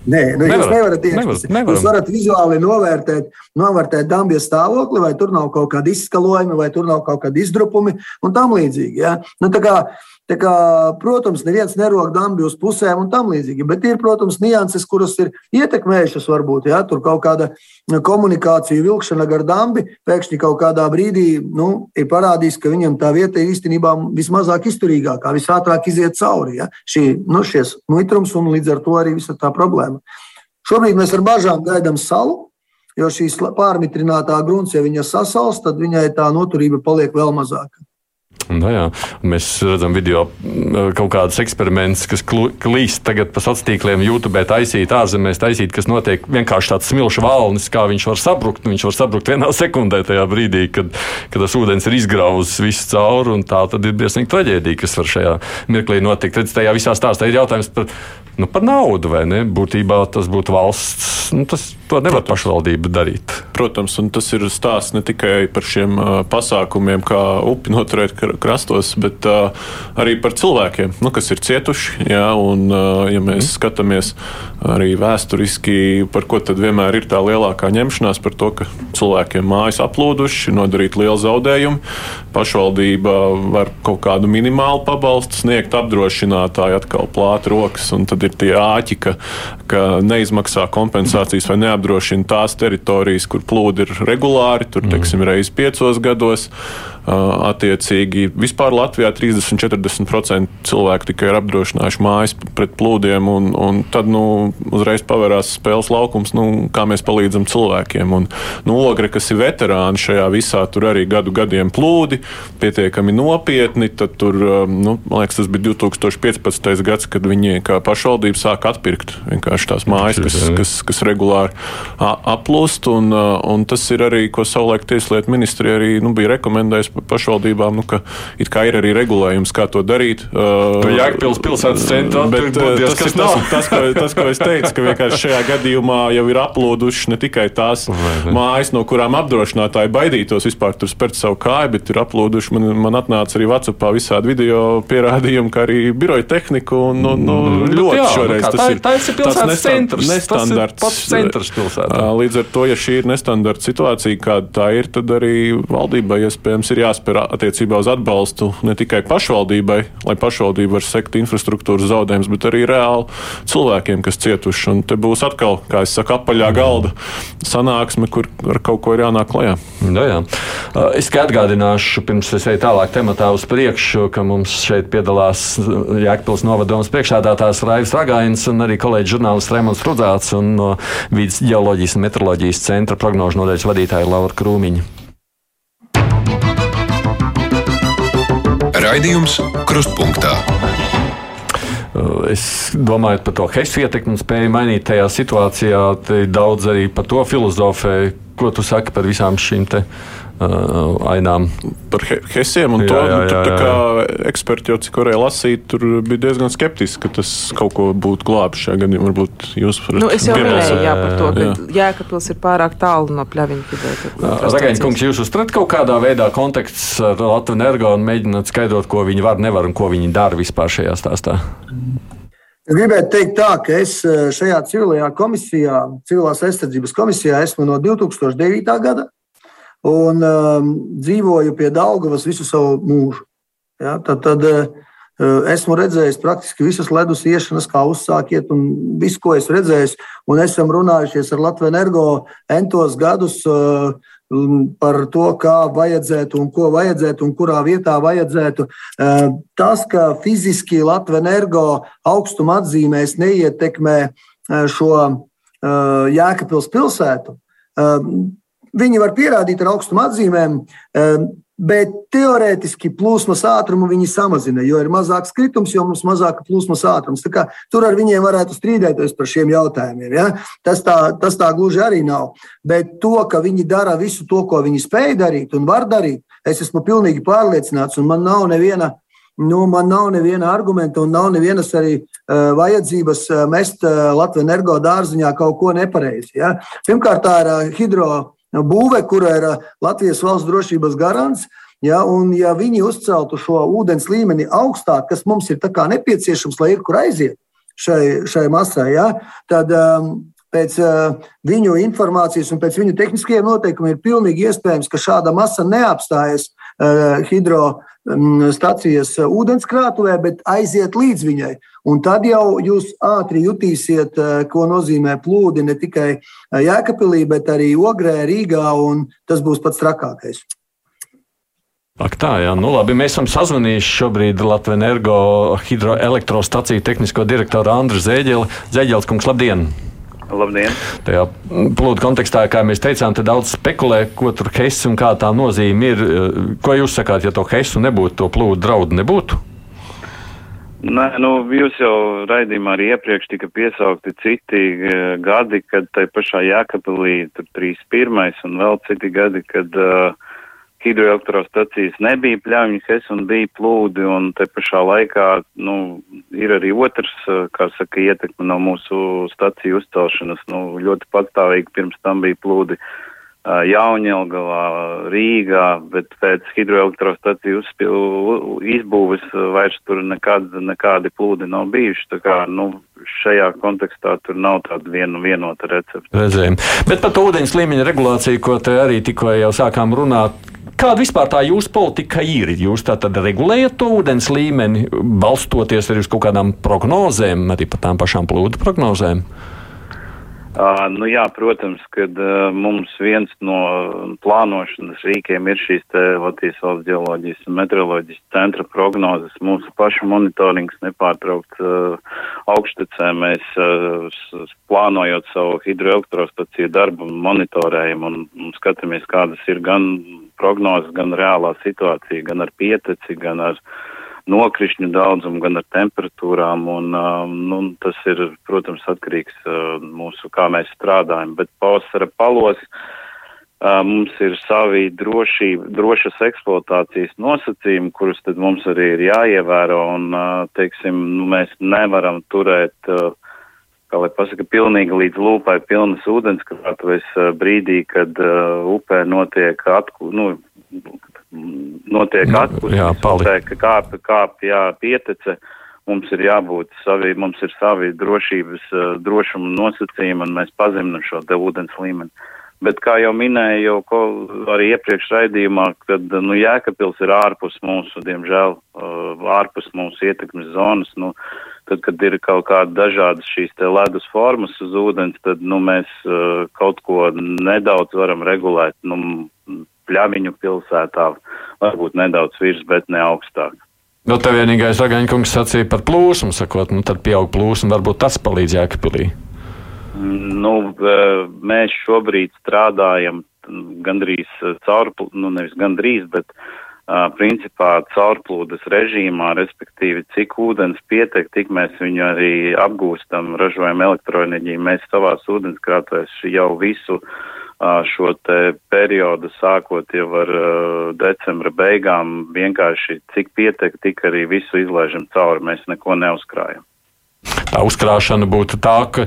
Nē, nu, Nevar, jūs nevarat iekšpusē. Nevar, jūs varat vizuāli novērtēt, novērtēt dambjas stāvokli, vai tur nav kaut kāda izskalojuma, vai tur nav kaut kāda izdrupumi un tam līdzīgi. Ja? Nu, kā, Kā, protams, neviens nerok dambi uz pusēm un tam līdzīgi, bet ir, protams, nianses, kuras ir ietekmējušas varbūt, ja tur kaut kāda komunikācija vilkšana gar dambi, pēkšņi kaut kādā brīdī nu, ir parādījis, ka viņam tā vieta ir īstenībā vismazāk izturīgākā, visātrāk iziet cauri. Ja? Šī, nu, šies mitrums un līdz ar to arī visa tā problēma. Šobrīd mēs ar bažām gaidām salu, jo šīs pārmitrinātā grunts, ja viņa sasals, tad viņai tā noturība paliek vēl mazāka. Nu, jā, mēs redzam, video kaut kādas eksperimentus, kas klīst tagad pa sociāliem tīkliem, YouTube, taisīt ārzemēs, taisīt, kas notiek vienkārši tāds smilšu valnis, kā viņš var sabrukt. Viņš var sabrukt vienā sekundē, tajā brīdī, kad, kad tas ūdens ir izgrauzis visu cauri. Tā tad ir briesmīga traģēdija, kas var šajā mirklī notikt. Tad tajā visā stāstā ir jautājums par nu, par naudu, vai ne? Būtībā tas būtu valsts. Nu, tas, to nevar Protams. pašvaldība darīt. Protams, un tas ir stāsts ne tikai par šiem pasākumiem, kā upi noturēt krastos, bet arī par cilvēkiem, nu, kas ir cietuši. Jā, un, ja mēs mm. skatāmies arī vēsturiski, par ko tad vienmēr ir tā lielākā ņemšanās par to, ka cilvēkiem mājas aplūduši, nodarīt lielu zaudējumu. Pašvaldība var kaut kādu minimālu pabalstu sniegt, apdrošinātāji atkal plāt rokas, un tad ir tie āķi, ka, ka neizmaksā kompensācijas vai neapdrošina tās teritorijas, kur plūdi ir regulāri, tur, teiksim, reizes piecos gados. Attiecīgi, vispār Latvijā 30-40% cilvēku tikai ir apdrošinājuši mājas pret plūdiem, un, un tad nu, uzreiz pavērās spēles laukums, nu, kā mēs palīdzam cilvēkiem. Un, nu, Ogre, kas ir veterāni šajā visā, tur arī gadu gadiem plūdi, pietiekami nopietni. Tad tur, nu, man liekas, tas bija 2015. gads, kad viņi kā pašvaldība sāka atpirkt tās mājas, kas, kas, kas regulāri aplūst. Un, un tas ir arī, ko savulaik Tieslietu ministrija arī nu, bija rekomendējusi pašvaldībām, nu, ka it kā ir arī regulējums, kā to darīt. Uh, Jēkpils pilsētas centrā, bet tas, tas, tas, tas, ko, tas, ko es teicu, ka vienkārši šajā gadījumā jau ir aplūduši ne tikai tās mājas, no kurām apdrošinātāji baidītos vispār tur spērt savu kāju, bet ir aplūduši. Man, man atnāca arī Vācijā visādi video pierādījumi, ka arī biroja tehnika un, un, un mm, ļoti jā, šoreiz tas ir. Tā ir pilsētas centrs. Nestandarts. Tas ir centrs pilsētā. Līdz ar to, ja šī ir nestandarta situācija, kāda tā ir, tad arī valdībai iespējams ir jāspēr attiecībā uz atbalstu ne tikai pašvaldībai, lai pašvaldība var sekt infrastruktūras zaudējumus, bet arī reāli cilvēkiem, kas cietuši. Un te būs atkal, kā es saku, apaļā galda sanāksme, kur ar kaut ko ir jānāk klajā. Nu jā. Es tikai atgādināšu, pirms es eju tālāk tematā uz priekšu, ka mums šeit piedalās Jēkpils novadomas priekšādātājs Raivs Ragains un arī kolēģis žurnālists Raimons Rudzāts un no Vides ģeoloģijas un meteoroloģijas centra prognožu nodaļas vadītāja Laura Krūmiņa. Raidījums Krustpunktā. Es domāju par to Hesu ietekmi un spēju mainīt tajā situācijā. Daudz arī par to filozofē, ko tu saki par visām šīm uh, ainām. Par he Hesiem un jā, to jā, jā, tur, kā eksperti jau cik varēja lasīt, tur bija diezgan skeptiski, ka tas kaut ko būtu glābis šajā gadījumā. Varbūt jūs varat nu, es jau minēju jā, par to, ka. Jēkabils ir pārāk tālu no pļaviņa. Zagaņa kungs, jūs uztrat kaut kādā veidā konteksts ar Latviju energo un mēģināt skaidrot, ko viņi var, nevar un ko viņi dara vispār šajā stāstā? Es gribētu teikt, tā, ka es šajā civilajā komisijā, civilās aizsardzības komisijā, esmu no 2009. gada un um, dzīvoju pie Daugavas visu savu mūžu. Ja, tad, tad uh, esmu redzējis praktiski visas ledus iešanas, kā uzsākiet, un visu, ko esmu redzējis. Un esam runājušies ar Latviju energo entos gadus. Uh, par to, kā vajadzētu un ko vajadzētu un kurā vietā vajadzētu. Eh, tas, ka fiziski Latvijas energo augstuma atzīmēs neietekmē eh, šo eh, Jēkabpils pilsētu, viņi var pierādīt ar augstuma atzīmēm. Bet teorētiski plūsmas ātrumu viņi samazina, jo ir mazāks kritums, jo mums ir mazāka plūsmas ātrums. Tur ar viņiem varētu strīdēties par šiem jautājumiem. Ja? Tas, tā, tas tā gluži arī nav. Bet to, ka viņi dara visu to, ko viņi spēj darīt un var darīt, es esmu pilnīgi pārliecināts. Man nav neviena, nu, man nav neviena argumenta un nav nevienas arī uh, vajadzības mest uh, Latvijas energo dārziņā kaut ko nepareizi. Ja? Pirmkārt, tā ir uh, hidro būve, kura ir Latvijas valsts drošības garants. Ja, un, ja viņi uzceltu šo ūdens līmeni augstāk, kas mums ir nepieciešams, lai ir kur aiziet šai, šai masai, ja, tad um, pēc uh, viņu informācijas un pēc viņu tehniskajiem noteikumiem ir pilnīgi iespējams, ka šāda masa neapstājas uh, hidrostacijas uh, ūdenskrātuvē, bet aiziet līdz viņai. Un tad jau jūs ātri jutīsiet, uh, ko nozīmē plūdi ne tikai uh, Jēkabīlī, bet arī Ogrē, Rīgā, un tas būs pats trakākais. Ak, tā, jā, nu labi. Mēs esam sazvanījuši šobrīd Latvijas energo hidroelektrostaciju tehnisko direktoru Andru Zēģeli. Zēģels kungs, labdien! Labdien! Tajā plūdu kontekstā, kā mēs teicām, te daudz spekulē, ko tur heisa un kā tā nozīme ir. Ko jūs sakāt, ja to heisu nebūtu, to plūdu draudu nebūtu? Nē, nu, jūs jau raidījumā arī iepriekš tika piesaukti citi uh, gadi, kad tai pašā Jākapilī tur 31. un vēl citi gadi, kad uh, hidroelektrostacijas nebija pļauņas, un bija plūdi, un te pašā laikā, nu, ir arī otrs, eh, kā saka, ietekme no mūsu staciju uzcelšanas, nu, ļoti patstāvīgi pirms tam bija plūdi eh, Jaunjelgavā, Rīgā, bet pēc hidroelektrostaciju izbūves vairs tur nekad, nekādi plūdi nav bijuši, tā kā, nu, šajā kontekstā tur nav tāda viena vienota recepte. Redzējām. Bet par ūdens līmeņa regulāciju, ko te arī tikko jau sākām runāt, Kāda vispār tā jūsu politika ir? Jūs tā tad regulējat to ūdens līmeni, balstoties arī uz kaut kādām prognozēm, arī par tām pašām plūdu prognozēm? Uh, nu jā, protams, kad uh, mums viens no plānošanas rīkiem ir šīs te Latvijas valsts geoloģijas un meteoroloģijas centra prognozes. Mūsu pašu monitorings nepārtraukt uh, augštecē. Mēs plānojot savu hidroelektrostaciju darbu monitorējam un, un skatāmies, kādas ir gan prognozes, gan reālā situācija, gan ar pieteci, gan ar nokrišņu daudzumu, gan ar temperatūrām, un um, nu, tas ir, protams, atkarīgs uh, mūsu, kā mēs strādājam, bet pavasara palos uh, mums ir savi drošība, drošas eksploatācijas nosacījumi, kurus tad mums arī ir jāievēro, un, uh, teiksim, nu, mēs nevaram turēt, kā lai pasaka, pilnīgi līdz lūpai pilnas ūdenskrātuves brīdī, kad upē notiek atku, nu, notiek nu, atpūtas, ka kāp, kāp, jā, pietece. Mums ir jābūt savi, mums ir savi drošības, drošuma nosacījumi, un mēs pazeminam šo te ūdens līmeni. Bet, kā jau minēju, jau ko, arī iepriekš raidījumā, kad, nu, Jēkabils ir ārpus mūsu, diemžēl, ārpus mūsu ietekmes zonas, nu, tad, kad ir kaut kāda dažādas šīs te ledus formas uz ūdens, tad, nu, mēs kaut ko nedaudz varam regulēt, nu, Pļaviņu pilsētā, varbūt nedaudz virs, bet ne augstāk. Nu, te vienīgais Ragaņkungs sacīja par plūsmu, sakot, nu tad pieaug plūsma, varbūt tas palīdz Jēkabīlī. Nu, mēs šobrīd strādājam gandrīz caurplūdu, nu nevis gandrīz, bet uh, principā caurplūdes režīmā, respektīvi, cik ūdens pietiek, tik mēs viņu arī apgūstam, ražojam elektroenerģiju. Mēs savās ūdenskrātuvēs jau visu uh, šo te periodu sākot jau ar decembra beigām vienkārši cik pietiek, tik arī visu izlaižam cauri, mēs neko neuzkrājam. Tā uzkrāšana būtu tā, ka,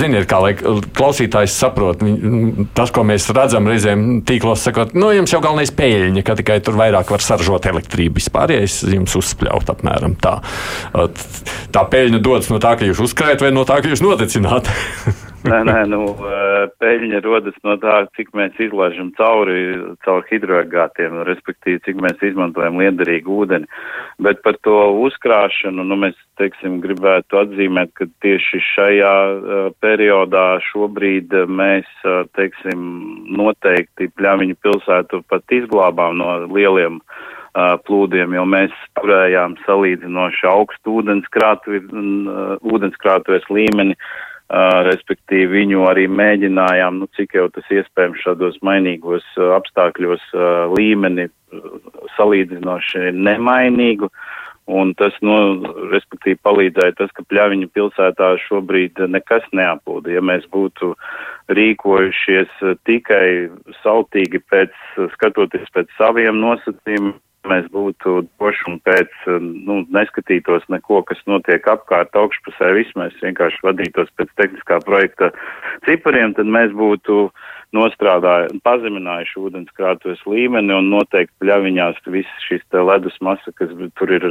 ziniet, kā lai klausītājs saprot, tas, ko mēs redzam reizēm tīklos, sakot, nu, jums jau galvenais pēļņi, ka tikai tur vairāk var saržot elektrību. Vispārējais jums uzspļaut apmēram tā. Tā pēļņa dodas no tā, ka jūs uzkrājat vai no tā, ka jūs nodecināt. Nē, nē, nu, peļņa rodas no tā, cik mēs izlaižam cauri, caur hidroagātiem, respektīvi, cik mēs izmantojam liederīgu ūdeni. Bet par to uzkrāšanu, nu, mēs, teiksim, gribētu atzīmēt, ka tieši šajā uh, periodā šobrīd mēs, uh, teiksim, noteikti Pļaviņu pilsētu pat izglābām no lieliem plūdiem, jo mēs turējām salīdzinoši augstu ūdenskrātuves līmeni. Uh, respektīvi viņu arī mēģinājām, nu, cik jau tas iespējams šādos mainīgos apstākļos līmeni salīdzinoši nemainīgu. Un tas, nu, respektīvi, palīdzēja tas, ka Pļaviņa pilsētā šobrīd nekas neaplūda. Ja mēs būtu rīkojušies tikai sautīgi pēc, skatoties pēc saviem nosacījumiem, mēs būtu droši un pēc, nu, neskatītos neko, kas notiek apkārt augšpusē, viss mēs vienkārši vadītos pēc tehniskā projekta cipariem, tad mēs būtu nostrādājuši, pazeminājuši ūdenskrātuves līmeni un noteikti pļaviņās viss šis te ledus masa, kas tur ir,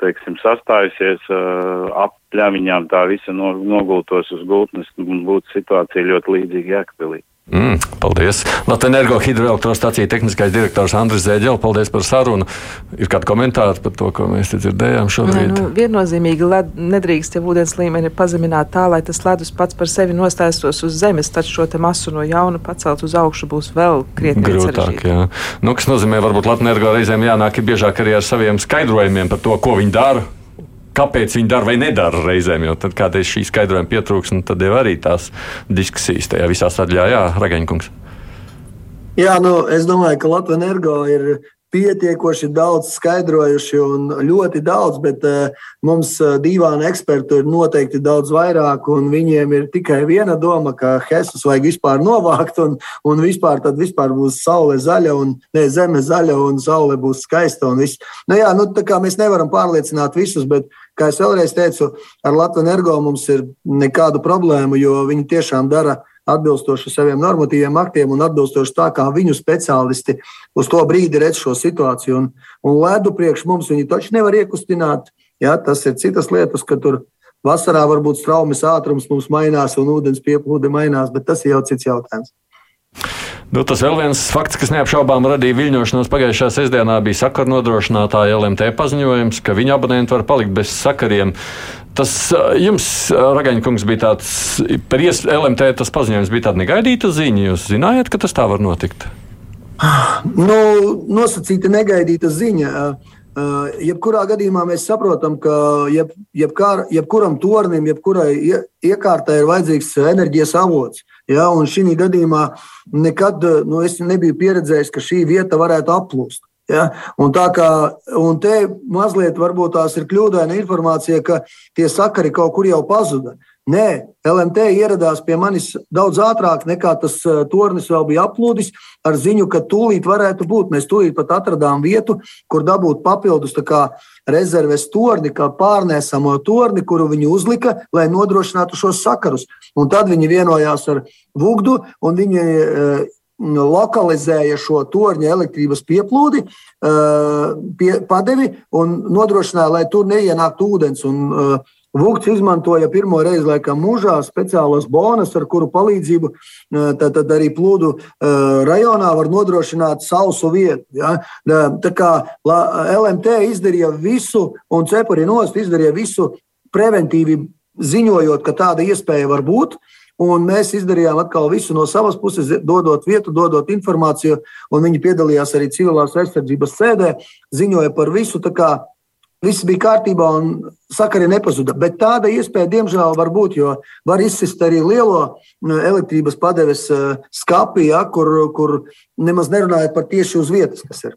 teiksim, sastājusies ap pļaviņām, tā visa nogultos uz gultnes un būtu situācija ļoti līdzīga Jēkabīlī. Mm, paldies! Latvijas energo hidroelektrostacijas tehniskais direktors Andris Zēģels, paldies par sarunu. Ir kādi komentāri par to, ko mēs dzirdējām šobrīd? Nu, viennozīmīgi led, nedrīkst jau ūdens līmeni pazemināt tā, lai tas ledus pats par sevi nostāstos uz zemes, taču šo masu no jauna pacelt uz augšu būs vēl krietni grūtāk. Nu, kas nozīmē, varbūt Latvijas energo reizēm jānāk biežāk arī ar saviem skaidrojumiem par to, ko viņi dara kāpēc viņi dara vai nedara reizēm. Jo tad kādreiz šī skaidrojuma pietrūks, un tad jau arī tās diskusijas tajā visā sadaļā, Jā, Ragaņkungs. Jā, nu, es domāju, ka Latvijas energo ir pietiekoši daudz skaidrojuši un ļoti daudz, bet uh, mums uh, divāna ekspertu ir noteikti daudz vairāk, un viņiem ir tikai viena doma, ka Hesus vajag vispār novākt, un, un vispār tad vispār būs saule zaļa, un ne, zeme zaļa, un saule būs skaista, un viss. Nu jā, nu tā kā mēs nevaram pārliecināt visus, bet, kā es vēlreiz teicu, ar Latviju energo mums ir nekādu problēmu, jo viņi tiešām dara atbilstoši saviem normatīviem aktiem un atbilstoši tā, kā viņu speciālisti uz to brīdi redz šo situāciju. Un, un ledu priekš mums viņi taču nevar iekustināt. Ja, tas ir citas lietas, ka tur vasarā varbūt straumes ātrums mums mainās un ūdens pieplūde mainās, bet tas ir jau cits jautājums. Nu, tas vēl viens fakts, kas neapšaubām radīja viļņošanos pagājušā sestdienā, bija sakaru nodrošinātāja LMT paziņojums, ka viņa abonenti var palikt bez sakariem. Tas jums, Ragaņkungs, bija tāds, par LMT tas paziņojums bija tāda negaidīta ziņa. Jūs zinājāt, ka tas tā var notikt? Nu, nosacīta negaidīta ziņa. Jebkurā gadījumā mēs saprotam, ka jeb, jebkar, jebkuram tornim, jebkurai iekārtai ir vajadzīgs enerģijas avots. Ja, un šī gadījumā nekad nu, nebiju pieredzējis, ka šī vieta varētu aplūst. Ja? Un tā kā un te mazliet varbūt tās ir kļūdaina informācija, ka tie sakari kaut kur jau pazuda. Nē, LMT ieradās pie manis daudz ātrāk nekā tas eh, tornis vēl bija aplūdis, ar ziņu, ka tūlīt varētu būt. Mēs tūlīt pat atradām vietu, kur dabūt papildus rezerves torni, kā pārnēsamo torni, kuru viņi uzlika, lai nodrošinātu šos sakarus. Un tad viņi vienojās ar Vugdu, un viņi eh, lokalizēja šo torņa elektrības pieplūdi, pie, padevi un nodrošināja, lai tur neienāktu ūdens. Un, Vukts izmantoja pirmo reizi laikam mūžā speciālos bonus, ar kuru palīdzību tad, tad arī plūdu rajonā var nodrošināt sausu vietu. Ja? Tā kā LMT izdarīja visu, un Cepurinos izdarīja visu preventīvi ziņojot, ka tāda iespēja var būt. Un mēs izdarījām atkal visu no savas puses, dodot vietu, dodot informāciju, un viņi piedalījās arī civilās aizsardzības sēdē, ziņoja par visu. Viss bija kārtībā un sakari nepazuda. Bet tāda iespēja, diemžēl, var būt, jo var izsist arī lielo elektrības padeves skāpī, ja, kur, kur nemaz nerunājot par tieši uz vietas, kas ir.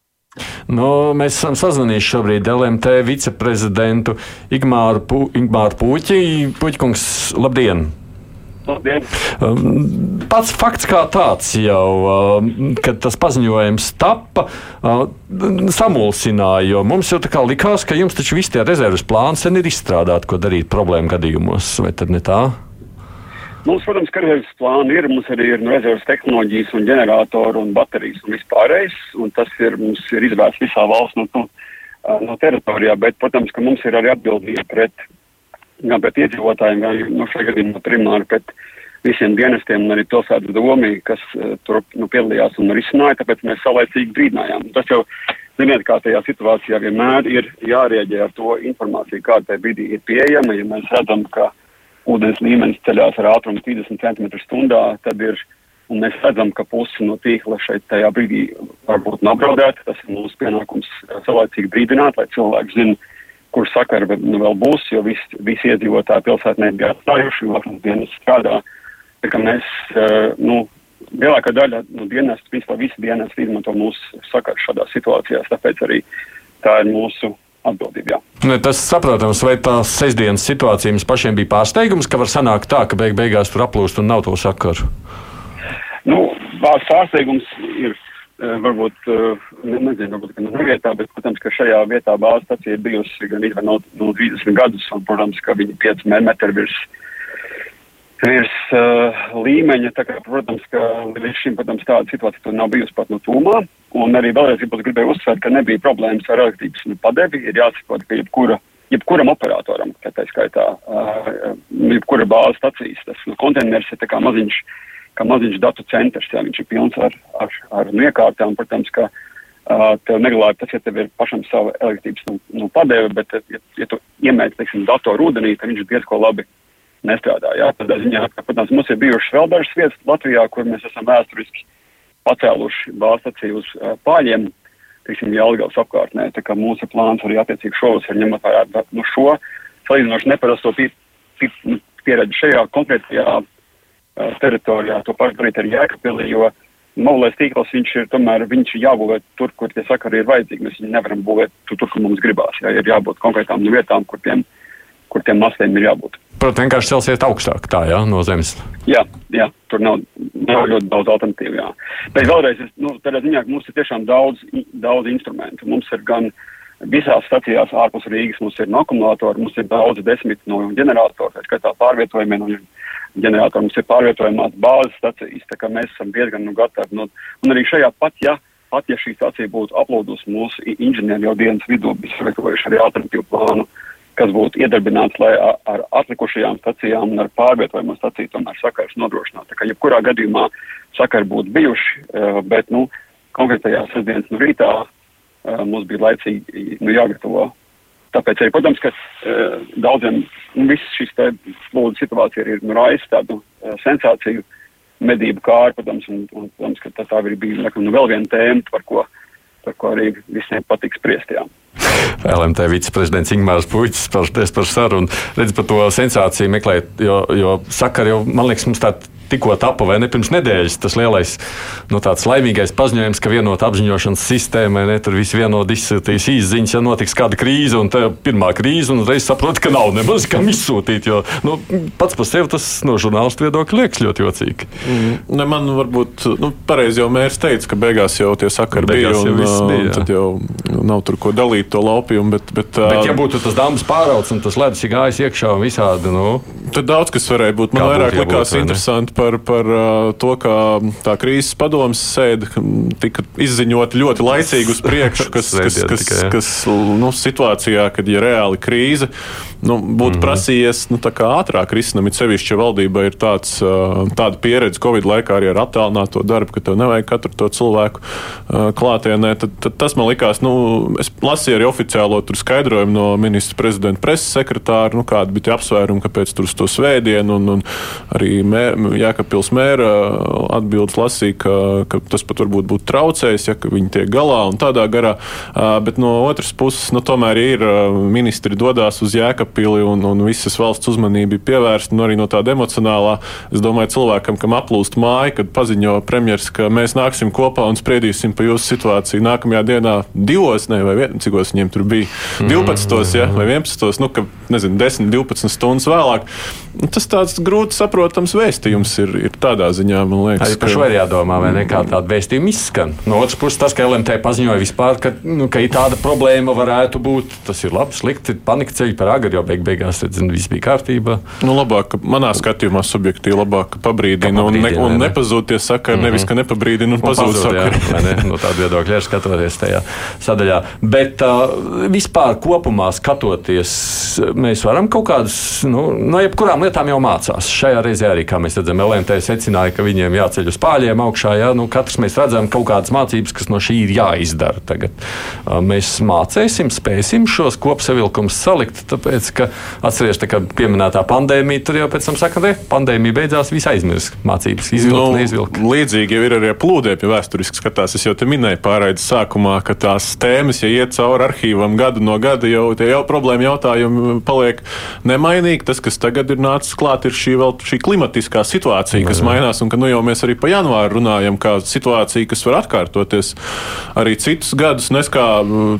Nu, mēs esam sazvanījuši šobrīd LMT viceprezidentu Igmāru, Pū, Igmāru Puķi. Puķkungs, labdien! Labdien. Um, pats fakts kā tāds jau, um, kad tas paziņojums tappa, uh, samulsināja, jo mums jau tā kā likās, ka jums taču visi tie rezerves plāni sen ir izstrādāti, ko darīt problēmu gadījumos, vai tad ne tā? Mums, protams, ka rezerves plāni ir, mums arī ir rezerves tehnoloģijas un ģeneratoru un baterijas un vispārējais, un tas ir, mums ir izvērsts visā valsts no, no, no teritorijā, bet, protams, ka mums ir arī atbildība pret gan pret iedzīvotājiem, gan nu, šajā gadījumā primāri pret visiem dienestiem un arī pilsētas domi, kas uh, tur nu, piedalījās un risināja, tāpēc mēs saulēcīgi brīdinājām. Tas jau, ziniet, kā tajā situācijā vienmēr ir jārieģē ar to informāciju, kāda tajā brīdī ir pieejama. Ja mēs redzam, ka ūdens līmenis ceļās ar ātrumu 30 cm stundā, tad ir, un mēs redzam, ka pusi no tīkla šeit tajā brīdī varbūt nav apdraudēta, tas ir mūsu pienākums saulēcīgi brīdināt, lai cilvēki zinātu, kur sakari nu, vēl būs, jo visi, visi iedzīvotāji pilsētā nebija atstājuši, jo vakar dienas strādā. Tā kā mēs, uh, nu, lielākā daļa no dienas, vispār visi dienas izmanto mūsu sakaru šādās situācijās, tāpēc arī tā ir mūsu atbildība. Ne, tas saprotams, vai tā sestdienas situācija jums pašiem bija pārsteigums, ka var sanākt tā, ka beig beigās tur aplūst un nav to sakaru? Nu, pārsteigums ir Eh, varbūt, eh, nezinu, varbūt, nav vietā, bet, protams, ka šajā vietā bāzes stacija ir bijusi gan no, no 30 gadus, un, protams, ka viņi 5 metri virs, virs uh, līmeņa, kā, protams, ka līdz šim, protams, tāda situācija nav bijusi pat no tūmā, un arī vēlreiz gribēju uzsvērt, ka nebija problēmas ar elektrības nu, padevi, ir jāsaprot, ka jebkura jebkuram operatoram, tā skaitā, uh, jebkura bāzes stacijas, tas nu, konteiners ir kā maziņš uh, kā maziņš datu centrs. Jā, viņš ir pilns ar, ar, ar iekārtām. Protams, ka uh, tev neglābj tas, ja tev ir pašam sava elektrības nu, nu, padeve, bet, ja, ja tu iemēģini, teiksim, datoru ūdenī, tad viņš diezko labi nestrādā. Jā, tādā ziņā, ka, protams, mums ir bijušas vēl dažas vietas Latvijā, kur mēs esam vēsturiski pacēluši bāzstaciju uz uh, pāļiem, teiksim, Jālgavas apkārtnē. Tā kā mūsu plāns arī attiecīgi šovasar ņemot vērā nu, šo salīdzinoši neparasto pie, pie, nu, pieredzi šajā konkrētajā teritorijā, to pašu darīt arī Jēkabpilī, jo Maulais tīkls viņš ir tomēr viņš ir jābūvē tur, kur tie sakari ir vajadzīgi. Mēs viņu nevaram būvēt tur, tur kur mums gribās. Jā, ir jābūt konkrētām vietām, kur tiem, kur tiem mastiem ir jābūt. Protams, vienkārši celsiet augstāk tā, jā, no zemes. Jā, jā tur nav, nav ļoti daudz alternatīvu. Jā. Bet vēlreiz, nu, tādā ziņā, ka mums ir tiešām daudz, daudz instrumentu. Mums ir gan visās stacijās ārpus Rīgas, mums ir no akumulātori, mums ir daudz desmit no ģeneratoru, tā skaitā pārvietojumiem. No ģeneratoram mums ir pārvietojamās bāzes stacijas, tā kā mēs esam diezgan nu, gatavi. Nu, un arī šajā pat, ja, pat ja šī stacija būtu aplūdus mūsu inženieri jau dienas vidū, bija sagatavojuši arī alternatīvu plānu, kas būtu iedarbināts, lai ar atlikušajām stacijām un ar pārvietojamo staciju tomēr sakars nodrošinātu. Tā kā jebkurā gadījumā sakari būtu bijuši, eh, bet, nu, konkrētajā sestdienas nu, rītā eh, mums bija laicīgi nu, jāgatavo Tāpēc arī, protams, ka uh, daudziem nu, viss šis plūdu situācija ir nu, raisa tādu sensāciju medību kāru, protams, un, un, protams, ka tā, tā ir bija nekam, nu, vēl viena tēma, par ko, par ko arī visiem patīk spriest. Jā. LMT viceprezidents Ingūns Puķis, paldies par sarunu. Redz par to sensāciju meklēt, jo, jo sakari jau, man liekas, mums tāda tikko tapa vai ne pirms nedēļas tas lielais, nu, tāds laimīgais paziņojums, ka vienota apziņošanas sistēma, ne tur viss vienot izsūtīs īsziņas, ja notiks kāda krīze, un tā pirmā krīze, un reiz saprot, ka nav nemaz kam izsūtīt, jo nu, pats par sevi tas no žurnālistu viedokļa liekas ļoti jocīgi. Mm, ne, man varbūt, nu, pareizi jau mērs teica, ka beigās jau tie sakari beigās bija, un, jau bija, un tad jau nav tur ko dalīt to laupījumu, bet, bet, bet ja būtu tas dambas pārauts un tas ledus ir gājis iekšā un visādi, nu. Tad daudz kas varēja būt. Man vairāk likās interesanti par, par uh, to, ka tā krīzes padomas sēde tika izziņota ļoti laicīgi uz priekšu, kas, kas, kas, kas, nu, situācijā, kad ir reāli krīze, nu, būtu mm -hmm. prasījies nu, ātrāk risinām. It sevišķi, ja valdība ir tāds, uh, tāda pieredze Covid laikā arī ar attālināto darbu, ka tev nevajag katru to cilvēku uh, klātienē, tad, tad tas man likās, nu, es lasīju arī oficiālo skaidrojumu no ministra prezidenta preses sekretāra, nu, kāda bija apsvērumi, kāpēc tur uz to svētdienu, un, un arī mē, Jēkabpils mēra atbildes lasīja, ka, ka tas pat varbūt būtu traucējis, ja viņi tiek galā un tādā garā. Bet no otras puses, nu, tomēr ir ministri dodas uz Jēkabpili un, un visas valsts uzmanība ir pievērsta nu, arī no tāda emocionālā. Es domāju, cilvēkam, kam aplūst māja, kad paziņo premjeras, ka mēs nāksim kopā un spriedīsim par jūsu situāciju nākamajā dienā divos, ne, vai vien, cikos viņiem tur bija 12. Ja, vai 11. Nu, ka, nezinu, 10, 12 stundas vēlāk. Tas tāds grūti saprotams vēstījums ir, ir tādā ziņā, man liekas. Arī par šo ir jādomā, vai ne, kā tāda vēstījuma izskan. No otras puses, tas, ka LMT paziņoja vispār, ka, nu, ka tāda problēma varētu būt, tas ir labi, slikti, panika ceļi par agru, jo beig beigās, redzin, viss bija kārtībā. Nu, labāk, manā skatījumā subjektīvi labāk pabrīdina un, ne, un nepazūties sakari, mm -hmm. nevis, ka nepabrīdina un pazūd sakari. Ne, no tāda viedokļa ir skatoties tajā sadaļā. Bet uh, vispār kopumā skatoties, mēs varam kaut kādas, nu, no jebkurām lietām jau mācās. Šajā reizē arī, kā mēs redzam, LNT secināja, ka viņiem jāceļ uz pāļiem augšā. Ja? Nu, katrs mēs redzam kaut kādas mācības, kas no šī ir jāizdara. Tagad uh, mēs mācīsim, spēsim šos kopsavilkumus salikt, tāpēc, ka atcerieties, ka pieminētā pandēmija, tur jau pēc tam saka, ka pandēmija beidzās, viss aizmirst mācības, izvilkt, nu, neizvilkt. Līdzīgi jau ir arī ar plūdiem, ja vēsturiski skatās. Es jau te minēju pārraides sākumā, ka tās tēmas, ja iet cauri arhīvam gadu no gada, jau tie jau problēma jautājumi paliek nemainīgi. Tas, kas tagad ir nācis klāt, ir šī, vēl, šī klimatiskā situācija, kas mainās, un ka nu jau mēs arī pa janvāru runājam, kā situācija, kas var atkārtoties arī citus gadus. Nes kā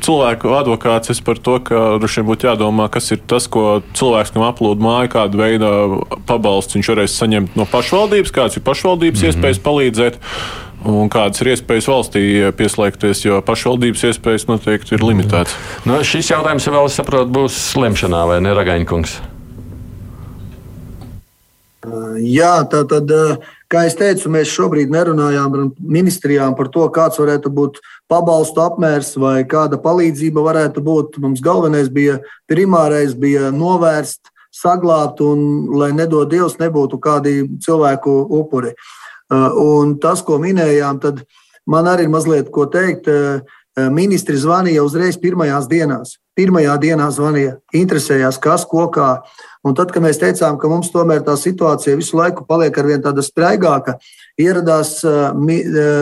cilvēku advokāts es par to, ka droši vien būtu jādomā, kas ir tas, ko cilvēks, kam aplūda māju, kādu veidu pabalstu viņš varēs saņemt no pašvaldības, kāds ir pašvaldības mm -hmm. iespējas palīdzēt. Un kādas ir iespējas valstī pieslēgties, jo pašvaldības iespējas noteikti ir limitētas? Nu, šis jautājums vēl, es saprotu, būs slimšanā vai ne, Ragaņkungs? Jā, tā tad, kā jau teicu, mēs šobrīd nerunājām ar ministrijām par to, kāds varētu būt pabalstu apmērs vai kāda palīdzība varētu būt. Mums galvenais bija primārais, bija novērst, saglabāt un, lai nedod Dievs, nebūtu kādi cilvēku upuri. Uh, Uh, un tas, ko minējām, tad man arī ir mazliet ko teikt. Uh, uh, ministri zvanīja uzreiz pirmajās dienās. Pirmajā dienā zvanīja, interesējās, kas, ko kā. Un tad, kad mēs teicām, ka mums tomēr tā situācija visu laiku paliek ar vien tāda spraigāka, ieradās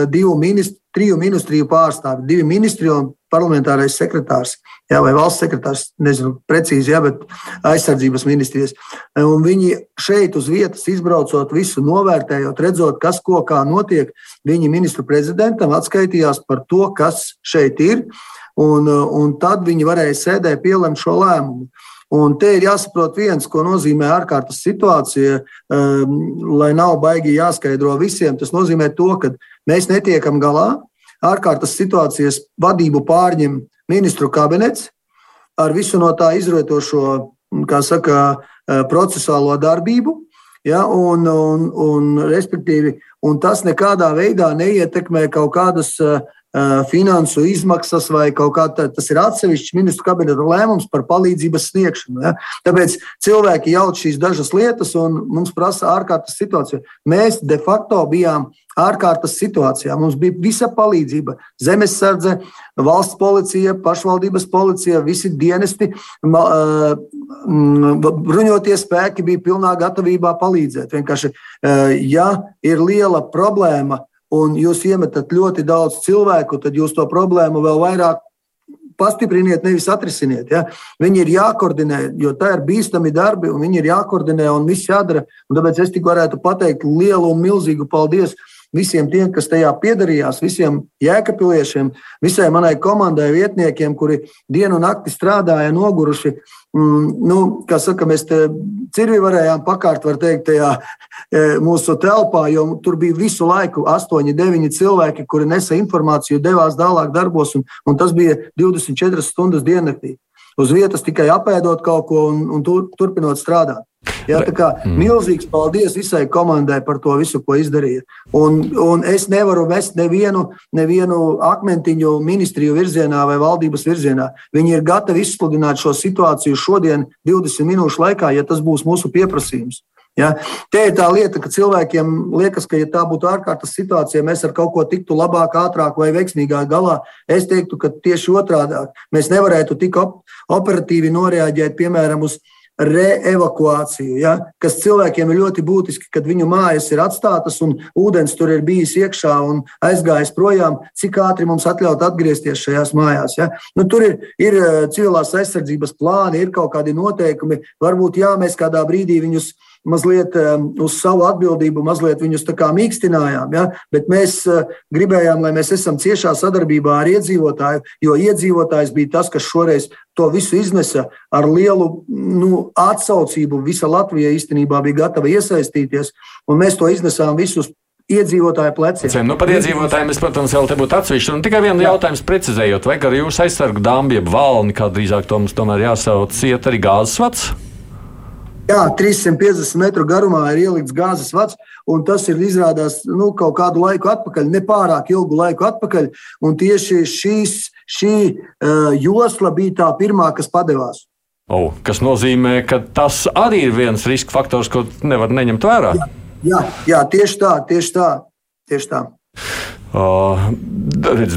divu ministru, triju ministriju pārstāvi, divi ministri un parlamentārais sekretārs, jā, vai valsts sekretārs, nezinu precīzi, jā, bet aizsardzības ministrijas. Un viņi šeit uz vietas izbraucot, visu novērtējot, redzot, kas ko kā notiek, viņi ministru prezidentam atskaitījās par to, kas šeit ir, un, un tad viņi varēja sēdē pielemt šo lēmumu. Un te ir jāsaprot viens, ko nozīmē ārkārtas situācija, um, lai nav baigi jāskaidro visiem. Tas nozīmē to, ka mēs netiekam galā, ārkārtas situācijas vadību pārņem ministru kabinets ar visu no tā izrietošo, kā saka, eh, procesuālo darbību. Ja, un, un, un, un tas nekādā veidā neietekmē kaut kādas uh, finansu izmaksas vai kaut kā tāda. Tas ir atsevišķs ministru kabineta lēmums par palīdzības sniegšanu. Ja? Tāpēc cilvēki jauc šīs dažas lietas un mums prasa ārkārtas situācija. Mēs de facto bijām ārkārtas situācijā. Mums bija visa palīdzība. Zemesardze, valsts policija, pašvaldības policija, visi dienesti, bruņotie spēki bija pilnā gatavībā palīdzēt. Vienkārši, ja ir liela problēma un jūs iemetat ļoti daudz cilvēku, tad jūs to problēmu vēl vairāk pastipriniet, nevis atrisiniet. Ja? Viņi ir jākoordinē, jo tā ir bīstami darbi, un viņi ir jākoordinē un viss jādara. Un tāpēc es tik varētu pateikt lielu un milzīgu paldies visiem tiem, kas tajā piedalījās, visiem jēkapiliešiem, visai manai komandai, vietniekiem, kuri dienu un nakti strādāja noguruši. Mm, nu, kā saka, mēs cirvi varējām pakārt, var teikt, tajā e, mūsu telpā, jo tur bija visu laiku astoņi, deviņi cilvēki, kuri nesa informāciju, devās tālāk darbos, un, un tas bija 24 stundas diennaktī. Uz vietas tikai apēdot kaut ko un, un tur, turpinot strādāt. Jā, tā kā mm. milzīgs paldies visai komandai par to visu, ko izdarīja. Un, un es nevaru vest nevienu, nevienu akmentiņu ministriju virzienā vai valdības virzienā. Viņi ir gatavi izsludināt šo situāciju šodien, 20 minūšu laikā, ja tas būs mūsu pieprasījums. Ja? Te ir tā lieta, ka cilvēkiem liekas, ka, ja tā būtu ārkārtas situācija, mēs ar kaut ko tiktu labāk, ātrāk vai veiksmīgāk galā. Es teiktu, ka tieši otrādi mēs nevarētu tik op operatīvi noreaģēt, piemēram, uz reevakuāciju, ja, kas cilvēkiem ir ļoti būtiski, kad viņu mājas ir atstātas un ūdens tur ir bijis iekšā un aizgājis projām, cik ātri mums atļaut atgriezties šajās mājās. Ja. Nu, tur ir, ir eh, civilās aizsardzības plāni, ir kaut kādi noteikumi. Varbūt jā, mēs kādā brīdī viņus mazliet uz savu atbildību, mazliet viņus tā kā mīkstinājām. Ja? Bet mēs uh, gribējām, lai mēs esam ciešā sadarbībā ar iedzīvotāju, jo iedzīvotājs bija tas, kas šoreiz to visu iznesa ar lielu nu, atsaucību. Visa Latvija īstenībā bija gatava iesaistīties, un mēs to iznesām visus iedzīvotāju pleciem. Nu, par iedzīvotājiem es, protams, vēl te būtu atsevišķi. Un tikai vienu jautājumu precizējot, vai ar jūsu aizsargu dāmbu, jeb valni, kā drīzāk to mums tomēr jāsauc, iet arī gāzes vats? Jā, 350 metru garumā ir ielikts gāzes vats, un tas ir izrādās nu, kaut kādu laiku atpakaļ, nepārāk ilgu laiku atpakaļ. Un tieši šīs, šī uh, josla bija tā pirmā, kas padevās. Oh, kas nozīmē, ka tas arī ir viens riska faktors, ko nevar neņemt vērā. Jā, jā, jā tieši tā, tieši tā. Tieši tā. Uh,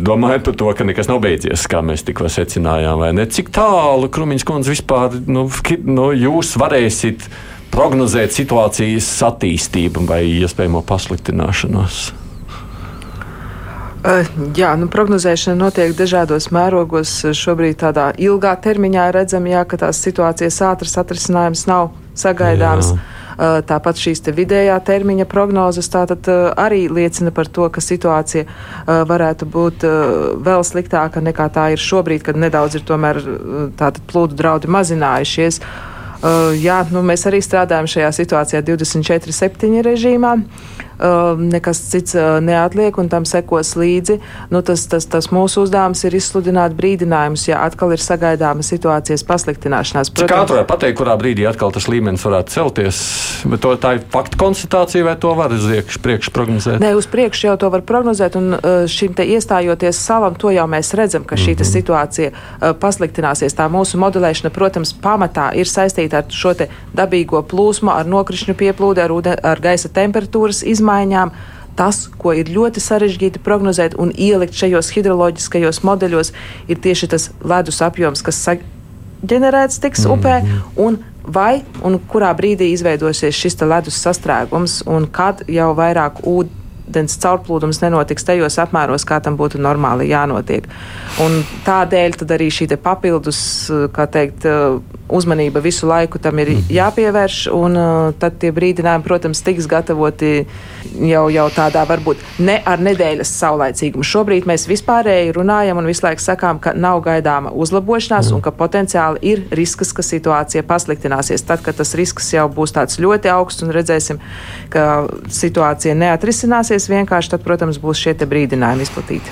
domājot par to, ka nekas nav beidzies, kā mēs tikko secinājām, vai ne? Cik tālu Krūmiņš kundze vispār nu, nu, jūs varēsiet prognozēt situācijas attīstību vai iespējamo pasliktināšanos? Jā, nu, prognozēšana notiek dažādos mērogos. Šobrīd tādā ilgā termiņā redzam, jā, ka tās situācijas ātras atrisinājums nav sagaidāms. Jā. Eh, tāpat šīs te vidējā termiņa prognozes tātad eh, arī liecina par to, ka situācija eh, varētu būt vēl sliktāka nekā tā ir šobrīd, kad nedaudz ir tomēr tātad plūdu draudi mazinājušies. Jā, nu, mēs arī strādājam šajā situācijā 24-7 režīmā. Um, nekas cits uh, neatliek un tam sekos līdzi. Nu, tas, tas, tas mūsu uzdevums ir izsludināt brīdinājumus, ja atkal ir sagaidāma situācijas pasliktināšanās. Protams, var pateikt, kurā brīdī atkal tas līmenis varētu celties? Bet to, tā ir faktu konstatācija vai to var uz priekšu prognozēt? Nē, uz priekšu jau to var prognozēt un uh, šim te iestājoties salam, to jau mēs redzam, ka šī mm -hmm. situācija uh, pasliktināsies. Tā mūsu modelēšana, protams, pamatā ir saistīta ar šo dabīgo plūsmu, ar nokrišņu pieplūdi, ar, ūde, ar gaisa temperatūras izmaiņām izmaiņām. Tas, ko ir ļoti sarežģīti prognozēt un ielikt šajos hidroloģiskajos modeļos, ir tieši tas ledus apjoms, kas ģenerēts tiks mm. upē, un vai un kurā brīdī izveidosies šis ledus sastrēgums, un kad jau vairāk ūdens ūdens caurplūdums nenotiks tajos apmēros, kā tam būtu normāli jānotiek. Un tādēļ arī šī papildus, teikt, uzmanība visu laiku tam ir mhm. jāpievērš, un tad tie brīdinājumi, protams, tiks gatavoti jau, jau tādā varbūt ne ar nedēļas saulaicīgumu. Šobrīd mēs vispārēji runājam un visu laiku sakām, ka nav gaidāma uzlabošanās un ka potenciāli ir risks, ka situācija pasliktināsies. Tad, kad tas risks jau būs tāds ļoti augsts un redzēsim, ka situācija neatrisināsies, neizdosies vienkārši, tad, protams, būs šie brīdinājumi izplatīti.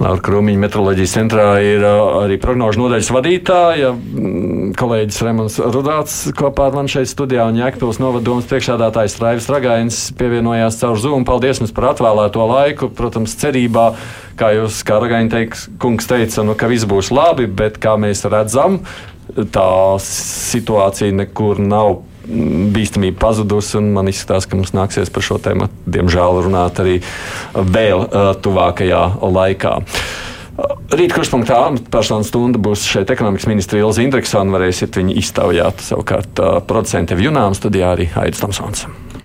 Laura Krūmiņa metroloģijas centrā ir arī prognožu nodaļas vadītāja. Mm, kolēģis Remons Rudāts kopā ar mani šeit studijā un Jēkpils novadomas priekšādātājs Raivis Ragains pievienojās caur Zoom. Paldies jums par atvēlēto laiku. Protams, cerībā, kā jūs, kā Ragaini teiks, kungs teica, nu, ka viss būs labi, bet kā mēs redzam, tā situācija nekur nav bīstamība pazudusi, un man izskatās, ka mums nāksies par šo tēmu, diemžēl, runāt arī vēl uh, tuvākajā laikā. Rīt kurspunktā personu stunda būs šeit ekonomikas ministra Ilza Indriksona. Varēsiet viņu iztaujāt. Savukārt uh, producentiem Junām studijā arī Aidis Tomsons.